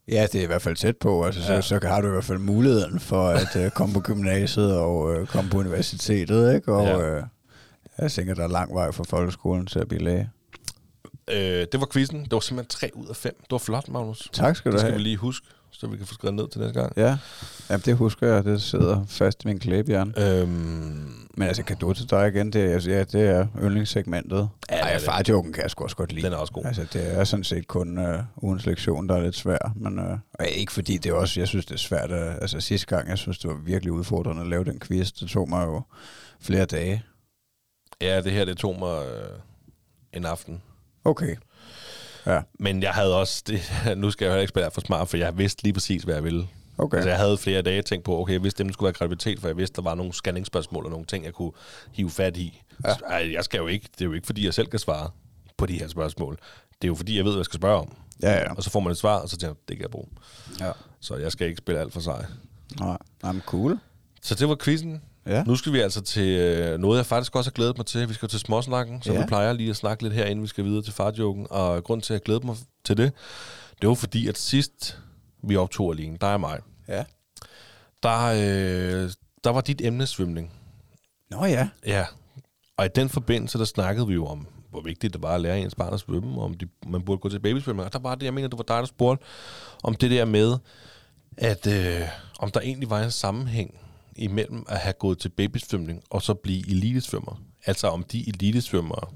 Ja, det er i hvert fald tæt på. Altså, Ja. så, så har du i hvert fald muligheden for at øh, komme på gymnasiet og øh, komme på universitetet, ikke? Og Ja. øh, jeg tænker, der er lang vej fra folkeskolen til at blive læge. Øh, det var quizzen. Det var simpelthen 3 ud af 5. Det var flot, Magnus. Tak skal du Det skal have. vi lige huske, så vi kan få skrevet ned til næste gang. Ja, Jamen, det husker jeg. Det sidder fast i min klæbehjern. Øhm, Men altså, kado til dig igen, det er, altså, ja, det er yndlingssegmentet. Ja, det er Ej, det. farjoken kan jeg sgu også godt lide. den er også god. Altså, det er sådan set kun øh, ugens lektion, der er lidt svær. Men øh, og ikke fordi det er også, jeg synes, det er svært. At, altså, sidste gang, jeg synes, det var virkelig udfordrende at lave den quiz. Det tog mig jo flere dage. Ja, det her, det tog mig øh, en aften. Okay. Ja, Men jeg havde også... Det, nu skal jeg jo heller ikke spille for smart, for jeg vidste lige præcis, hvad jeg ville. okay. Altså, jeg havde flere dage tænkt på, okay, jeg vidste, det skulle være graviditet, for jeg vidste, der var nogle scanningsspørgsmål og nogle ting, jeg kunne hive fat i. Ja. Ej, jeg skal jo ikke, det er jo ikke, fordi jeg selv kan svare på de her spørgsmål. Det er jo, fordi jeg ved, hvad jeg skal spørge om. Ja, ja. Og så får man et svar, og så tænker jeg, det kan jeg bruge. ja. Så jeg skal ikke spille alt for sig. Nej, men cool. Så det var quizzen. Ja. Nu skal vi altså til øh, noget, jeg faktisk også har glædet mig til. Vi skal til småsnakken, som Ja. vi plejer lige at snakke lidt her, inden vi skal videre til farjoken. Og grund til, at jeg glæder mig til det, det var fordi, at sidst vi optog alene, dig og mig, Ja. der, øh, der var dit emne svømning. Nå ja. Ja, og i den forbindelse, der snakkede vi jo om, hvor vigtigt det var at lære ens barn at svømme, og om de, man burde gå til babysvømning. Og der var det, jeg mener, det var dig, der spurgte om det der med, at øh, om der egentlig var en sammenhæng imellem at have gået til babysvømning og så blive elitesvømmer. Altså om de elitesvømmere,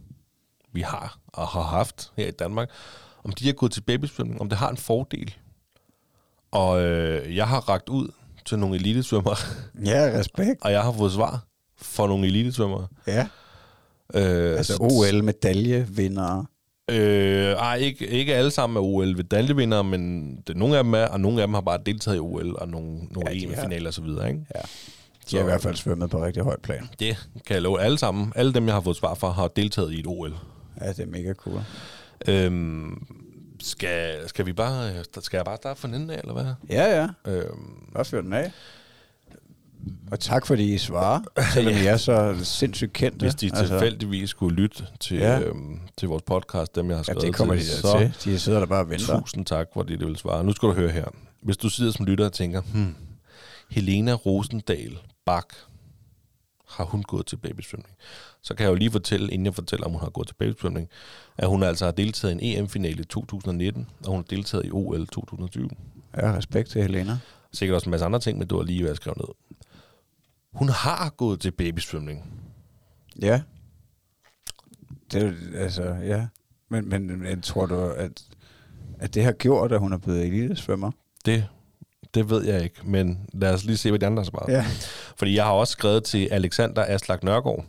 vi har og har haft her i Danmark, om de har gået til babysvømning, om det har en fordel. Og øh, jeg har ragt ud til nogle elitesvømmere, Ja, respekt. og jeg har fået svar for nogle elitesvømmere. Ja. Øh, Altså så- OL-medaljevindere. Øh, ej, ikke, ikke alle sammen er OL-medaljevindere, men det, nogle af dem er, og nogle af dem har bare deltaget i OL og nogle, nogle Ja. EM-finaler og så videre, ikke? Ja. De har i hvert fald svømmet på rigtig højt plan. Det kan jeg love alle sammen. Alle dem, jeg har fået svar fra, har deltaget i et OL. Ja, det er mega cool. Øhm, skal, skal vi bare, skal jeg bare starte fra den af, eller hvad? Ja, ja. Øhm, Bare fyr den af. Og tak fordi I svarer, selvom I er så sindssygt kendte. hvis de tilfældigvis skulle lytte til, Ja. ja. øhm, til vores podcast, dem jeg har Ja, skrevet det kommer de til, da til. De sidder der bare og venter. Tusind tak, for det, det vil svare. Nu skal du høre her. Hvis du sidder som lytter og tænker, hmm, Helena Rosendal Bak, har hun gået til babysvømning? Så kan jeg jo lige fortælle, inden jeg fortæller, om hun har gået til babysvømning, at hun altså har deltaget i en EM-finale i 2019, og hun har deltaget i OL 2020. Ja, respekt til Helena. Sikkert også en masse andre ting, men det var lige, hvad jeg skrev ned. Hun har gået til babysvømning. Ja. Det er jo, altså, ja. Men, men, men tror du, at, at det har gjort, at hun er blevet elitesvømmer? Det, det ved jeg ikke, men lad os lige se, hvad de andre har svaret. Ja. Fordi jeg har også skrevet til Alexander Aslak Nørgaard,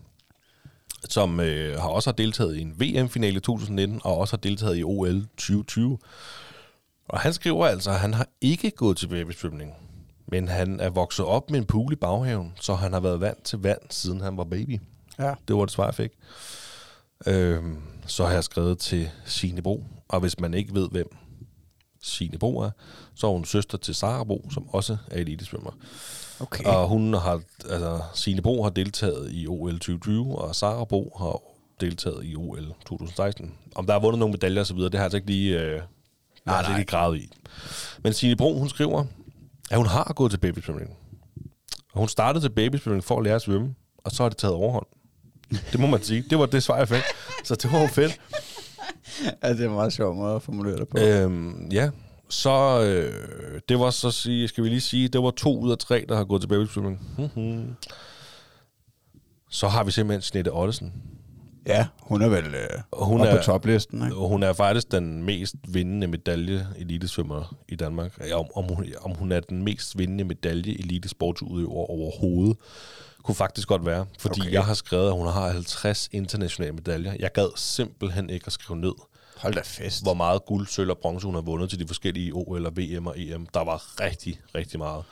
som øh, har også har deltaget i en VM-finale i 2019, og også har deltaget i OL 2020. Og han skriver altså, at han har ikke gået til babysvømning, Men han er vokset op med en pool i baghaven, så han har været vant til vand, siden han var baby. Ja. Det var det svar, jeg fik. Øhm, så har jeg skrevet til Signe Bro, og hvis man ikke ved, hvem Signe Bro er, så er hun søster til Sara Bro, som også er elitesvømmer. Okay. Og hun har, altså Signe Bro har deltaget i OL 2020, og Sara Bro har deltaget i OL 2016. Om der er vundet nogle medaljer og så videre, det har jeg altså ikke lige, øh, nej, altså nej. ikke gravet i. Men Signe Bro, hun skriver, at hun har gået til babysvømning. Og hun startede til babysvømning for at lære at svømme, og så har det taget overhånd. Det må man sige. Det var det svar, jeg fik. Så det var jo fedt. ja, det er en meget sjov måde at formulere det på. Øhm, ja, så øh, det var så sige, skal vi lige sige, det var to ud af tre, der har gået til babysvømning. Mhm. Så har vi simpelthen Snette Ottesen. Ja, hun er vel øh, hun er- på toplisten, ikke? Hun er faktisk den mest vindende medalje elitesvømmer i Danmark. Ja, Om, om, hun, om hun er den mest vindende medalje elitesportsudøver overhovedet, kunne faktisk godt være. Fordi Okay. jeg har skrevet, at hun har 50 internationale medaljer. Jeg gad simpelthen ikke at skrive ned, Hold da fest. hvor meget guld, sølv og bronze hun har vundet til de forskellige OL og VM og EM. Der var rigtig, rigtig meget.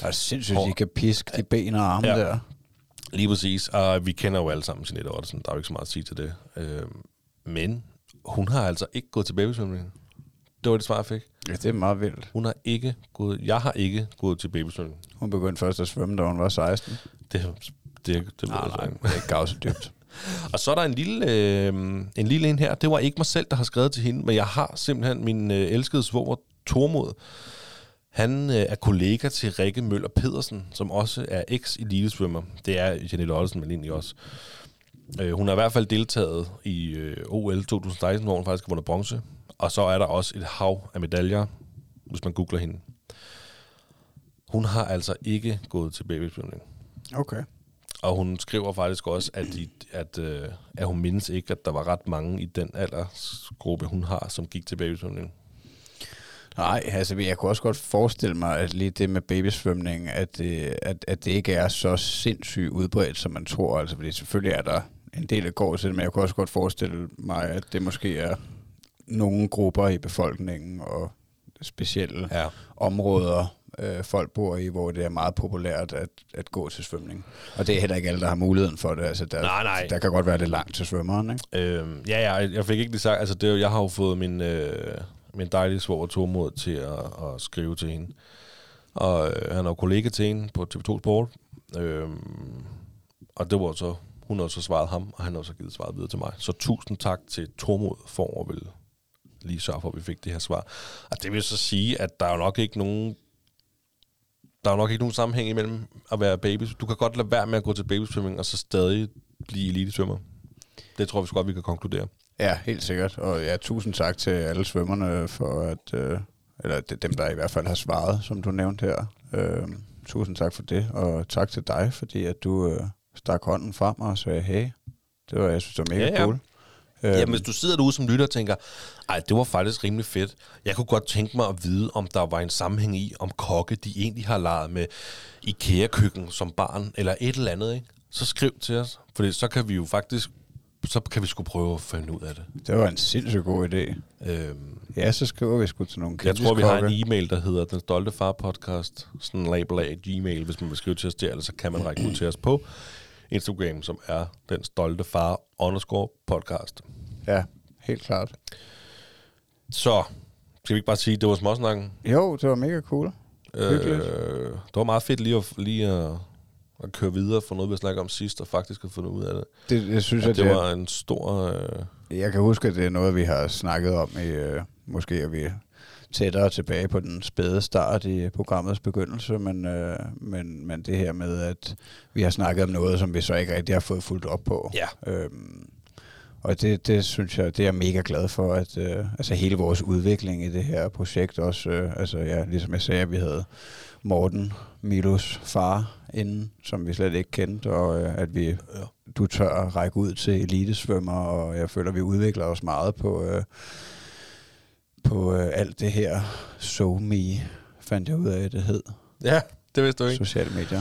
Der er sindssygt, Hvor- de kan piske de ben og arme Ja. der. Lige præcis. Og vi kender jo alle sammen Jeanette Ottesen. Der er jo ikke så meget at sige til det. Øh, men hun har altså ikke gået til babysvømning. Det var det svar, jeg fik. Ja, det er meget vildt. Hun har ikke gået, jeg har ikke gået til babysvømning. Hun begyndte først at svømme, da hun var 16. Det, det, det, Nej, nej, det er ikke gav så dybt. Og så er der en lille, øh, en lille en her. Det var ikke mig selv, der har skrevet til hende, men jeg har simpelthen min øh, elskede svoger Tormod. Han øh, er kollega til Rikke Møller Pedersen, som også er eks-elitesvømmer. Det er Janette Ottesen, men egentlig også. Øh, hun har i hvert fald deltaget i øh, OL 2016, hvor hun faktisk har vundet bronze. Og så er der også et hav af medaljer, hvis man googler hende. Hun har altså ikke gået til babysvømning. Okay. Og hun skriver faktisk også, at, de, at, øh, at hun mindes ikke, at der var ret mange i den aldersgruppe, hun har, som gik til babysvømning. Nej, altså jeg kunne også godt forestille mig, at lige det med babysvømning, at, det, at, at det ikke er så sindssygt udbredt, som man tror. Altså, fordi selvfølgelig er der en del, der går til det, men jeg kunne også godt forestille mig, at det måske er nogle grupper i befolkningen og specielle Ja. områder, øh, folk bor i, hvor det er meget populært at, at gå til svømning. Og det er heller ikke alle, der har muligheden for det. Altså, der, Nej, nej. der kan godt være lidt langt til svømmeren, ikke? Øh, ja, ja, jeg fik ikke lige sagt, altså det, jeg har jo fået min, øh, min dejlige svoger Tormod til at, at skrive til hende. Og øh, han er kollega til hende på TV2 Sport. Øh, og det var så, hun har så svaret ham, og han har så givet svaret videre til mig. Så tusind tak til Tormod for at ville lige sørge for, at vi fik det her svar. Og det vil så sige, at der er jo nok ikke nogen der er jo nok ikke nogen sammenhæng imellem at være baby. Du kan godt lade være med at gå til babysvømning, og så stadig blive elitesvømmer. Det tror vi så godt, vi kan konkludere. Ja, helt sikkert. Og ja, tusind tak til alle svømmerne for at, øh, eller det- dem, der i hvert fald har svaret, som du nævnte her. Øh, tusind tak for det, og tak til dig, fordi at du øh, stak hånden frem og sagde hey. Det var, jeg synes, det var mega Ja, ja. cool. Øh, Jamen, hvis du sidder derude som lytter og tænker, ej, det var faktisk rimelig fedt. Jeg kunne godt tænke mig at vide, om der var en sammenhæng i, om kokke, de egentlig har leget med IKEA-køkken som barn, eller et eller andet, ikke? Så skriv til os, for så kan vi jo faktisk, så kan vi sgu prøve at finde ud af det. det var en sindssygt god idé. Øhm, Ja, så skriver vi sgu til nogle jeg tror, vi har en e-mail, der hedder Den Stolte Far Podcast, sådan en label af gmail, hvis man vil skrive til os der, eller så kan man række ud til os på Instagram, som er Den Stolte Far underscore podcast. Ja, helt klart. Så, skal vi ikke bare sige, at det var småsnakken? Jo, det var mega cool. Hyggeligt. Øh, det var meget fedt lige at, lige at, at køre videre for noget, vi snakkede om sidst, og faktisk have fundet ud af det. Det, jeg synes, Ja, at det det, var en stor... Øh, Jeg kan huske, at det er noget, vi har snakket om i, øh, måske er vi tættere tilbage på den spæde start i programmets begyndelse, men, øh, men, men det her med, at vi har snakket om noget, som vi så ikke rigtig har fået fuldt op på. ja. Øhm, og det, det synes jeg, det er jeg mega glad for, at øh, altså hele vores udvikling i det her projekt også, øh, altså ja, ligesom jeg sagde, vi havde Morten, Milos far inden, som vi slet ikke kendte, og øh, at vi, Ja. du tør at række ud til elitesvømmer, og jeg føler, at vi udvikler os meget på, øh, på øh, alt det her So Me, fandt jeg ud af, at det hed, ja, det vidste du ikke. sociale medier.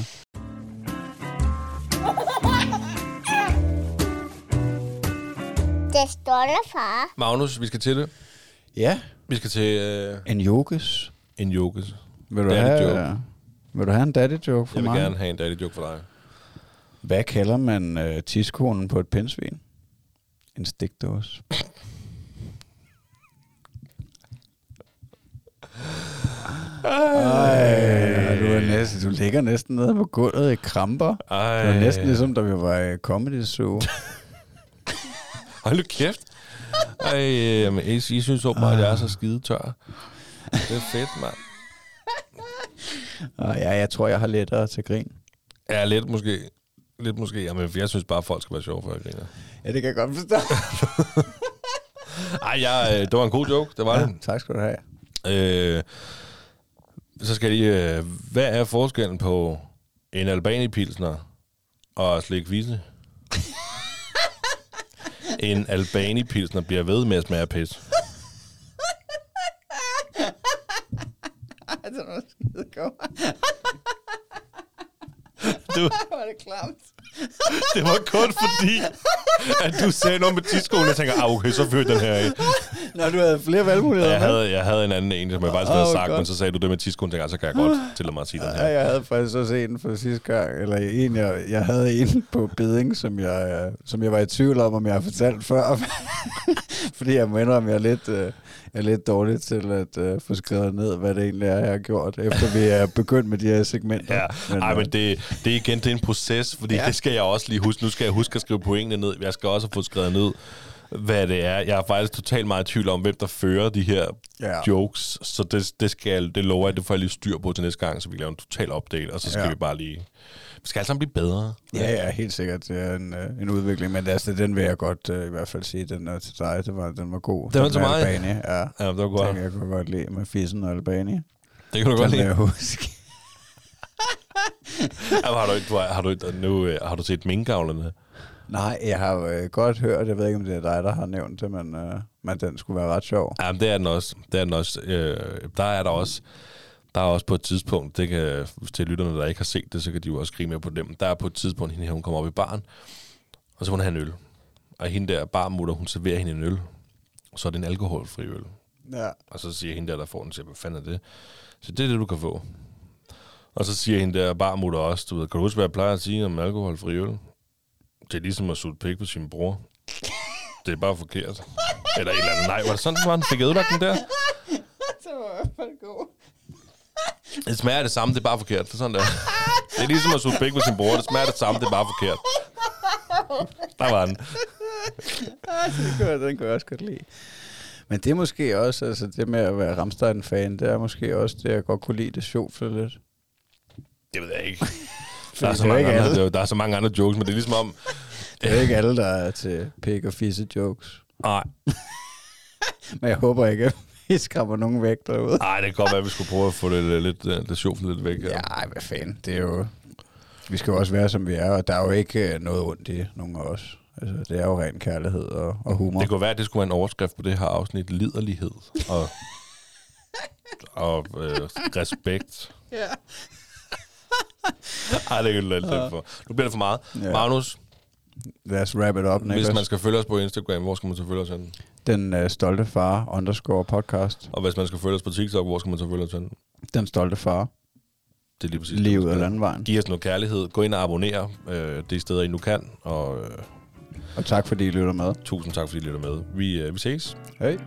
Det stolte far. Magnus, vi skal til det. Ja, Vi skal til øh, en yogis. en yoga. Vil du er have. Vil du have en daddy joke for Jeg vil mig? gerne have en daddy joke for dig. Hvad kalder man øh, tidskonen på et pindsvin? En stikdåse. Ej, du, er næsten, du ligger næsten nede på gulvet i kramper. Ej. Det var næsten ligesom, da vi var i Comedy Zoo. Hold nu kæft. Ej, men I, I synes åbenbart, at jeg er så skide tør. Det er fedt, mand. Og ja, jeg tror, jeg har lettere til grin. Ja, lidt måske. Lidt måske. Jamen, jeg synes bare, folk skal være sjove, for jeg griner. Ja, det kan jeg godt forstå. Ej, jeg, øh, det var en god joke. Det var Ja, det. tak skal du have. Øh, så skal jeg lige... Øh, hvad er forskellen på en albani-pilsner og slik vise? en albani-pilsner bliver ved med at smage pis. det var skide godt. Du, Var det klamt? det var kun fordi, at du sagde noget med tidskolen. Jeg tænker, ah, okay, så fyr den her af. Når du havde flere valgmuligheder Jeg havde, jeg havde en anden en, som jeg faktisk Åh, havde sagt, godt. men så sagde du det med tidskolen. "Ah, så kan jeg godt tillade mig at sige den Ja, her. jeg havde faktisk også en for sidste gang, eller en, jeg, jeg havde en på beding, som jeg, øh, som jeg var i tvivl om, om jeg har fortalt før. Fordi jeg må indrømme, jeg er lidt, øh, er lidt dårlig til at øh, få skrevet ned, hvad det egentlig er, jeg har gjort, efter vi er begyndt med de her segmenter. Ja, men, Ej, øh, men det, det er igen det er en proces, fordi Ja. det skal jeg også lige huske. Nu skal jeg huske at skrive pointene ned. Jeg skal også fået skrevet ned, hvad det er. Jeg er faktisk totalt meget i tvivl om, hvem der fører de her Ja. jokes. Så det, det, skal det lover jeg, det får jeg lige styr på til næste gang, så vi laver en total update, og så skal Ja. vi bare lige... Vi skal alle sammen blive bedre. Ja, ja, helt sikkert. Det er en, øh, en udvikling, men altså, den vil jeg godt øh, i hvert fald sige, den er til dig. Det var, den var god. Den var til mig? Albani, ja. Ja, det var Den godt. kan jeg kunne godt lide med fissen og Albani. Det kan du Den godt lide. jeg huske. Jamen, har, du, ikke- du, har, du, nu, øh, har du set minkavlerne? Nej, jeg har øh, godt hørt, jeg ved ikke, om det er dig, der har nævnt det, men, øh, men den skulle være ret sjov. Ja, men det er den også. Det er den også. Øh, der er der også der er også på et tidspunkt, det kan, til lytterne, der ikke har set det, så kan de jo også skrive med på dem. Der er på et tidspunkt, hende her, hun kommer op i baren, og så hun have en øl. Og hende der barmutter, hun serverer hende en øl. Og så er det en alkoholfri øl. Ja. Og så siger hende der, der får den, siger, hvad fanden er det? Så det er det, du kan få. Og så siger hende der barmutter også, du ved, kan du huske, hvad jeg plejer at sige om alkoholfri øl? Det er ligesom at sutte pik på sin bror. Det er bare forkert. Eller et eller andet. Nej, var det sådan, den var? Den fik ødelagt den der? Det var i hvert fald god. Det smager det samme, det er bare forkert. Det er sådan der. Det er ligesom at sutte pik på sin bror. Det smager det samme, det er bare forkert. Der var den. Den kunne, jeg- den kunne jeg også godt lide. Men det er måske også, altså det med at være Ramstein-fan, det er måske også det, jeg godt kunne lide det sjovt for lidt. Det ved jeg ikke. Der er, det så er jo mange andre, alle. der er så mange andre jokes, men det er ligesom om... Det er jo ikke alle, der er til pik og fisse jokes. Nej, Men jeg håber ikke, at vi skræmmer nogen væk derude. nej, det kan godt være, at vi skulle prøve at få det lidt, lidt, lidt sjovt lidt væk. Ja, ej, hvad fanden. Det er jo... Vi skal jo også være, som vi er, og der er jo ikke øh, noget ondt i nogen af os. Altså, det er jo ren kærlighed og, og humor. Det kunne være, at det skulle være en overskrift på det her afsnit. Liderlighed og, og øh, respekt. Ja. Ej, det er lidt, lidt for. Nu bliver det for meget. Ja. Magnus, os wrap it up, hvis Niklas. man skal følge os på Instagram, hvor skal man så følge os hen? Den uh, stolte far underscore podcast. Og hvis man skal følge os på TikTok, hvor skal man så følge os hen? Den stolte far. Det er lige præcis Livet af landvejen. Giv os noget kærlighed. Gå ind og abonner øh, det steder, I nu kan. Og øh, Og tak fordi I lytter med. tusind tak, fordi I lytter med. Vi, øh, vi ses. Hej.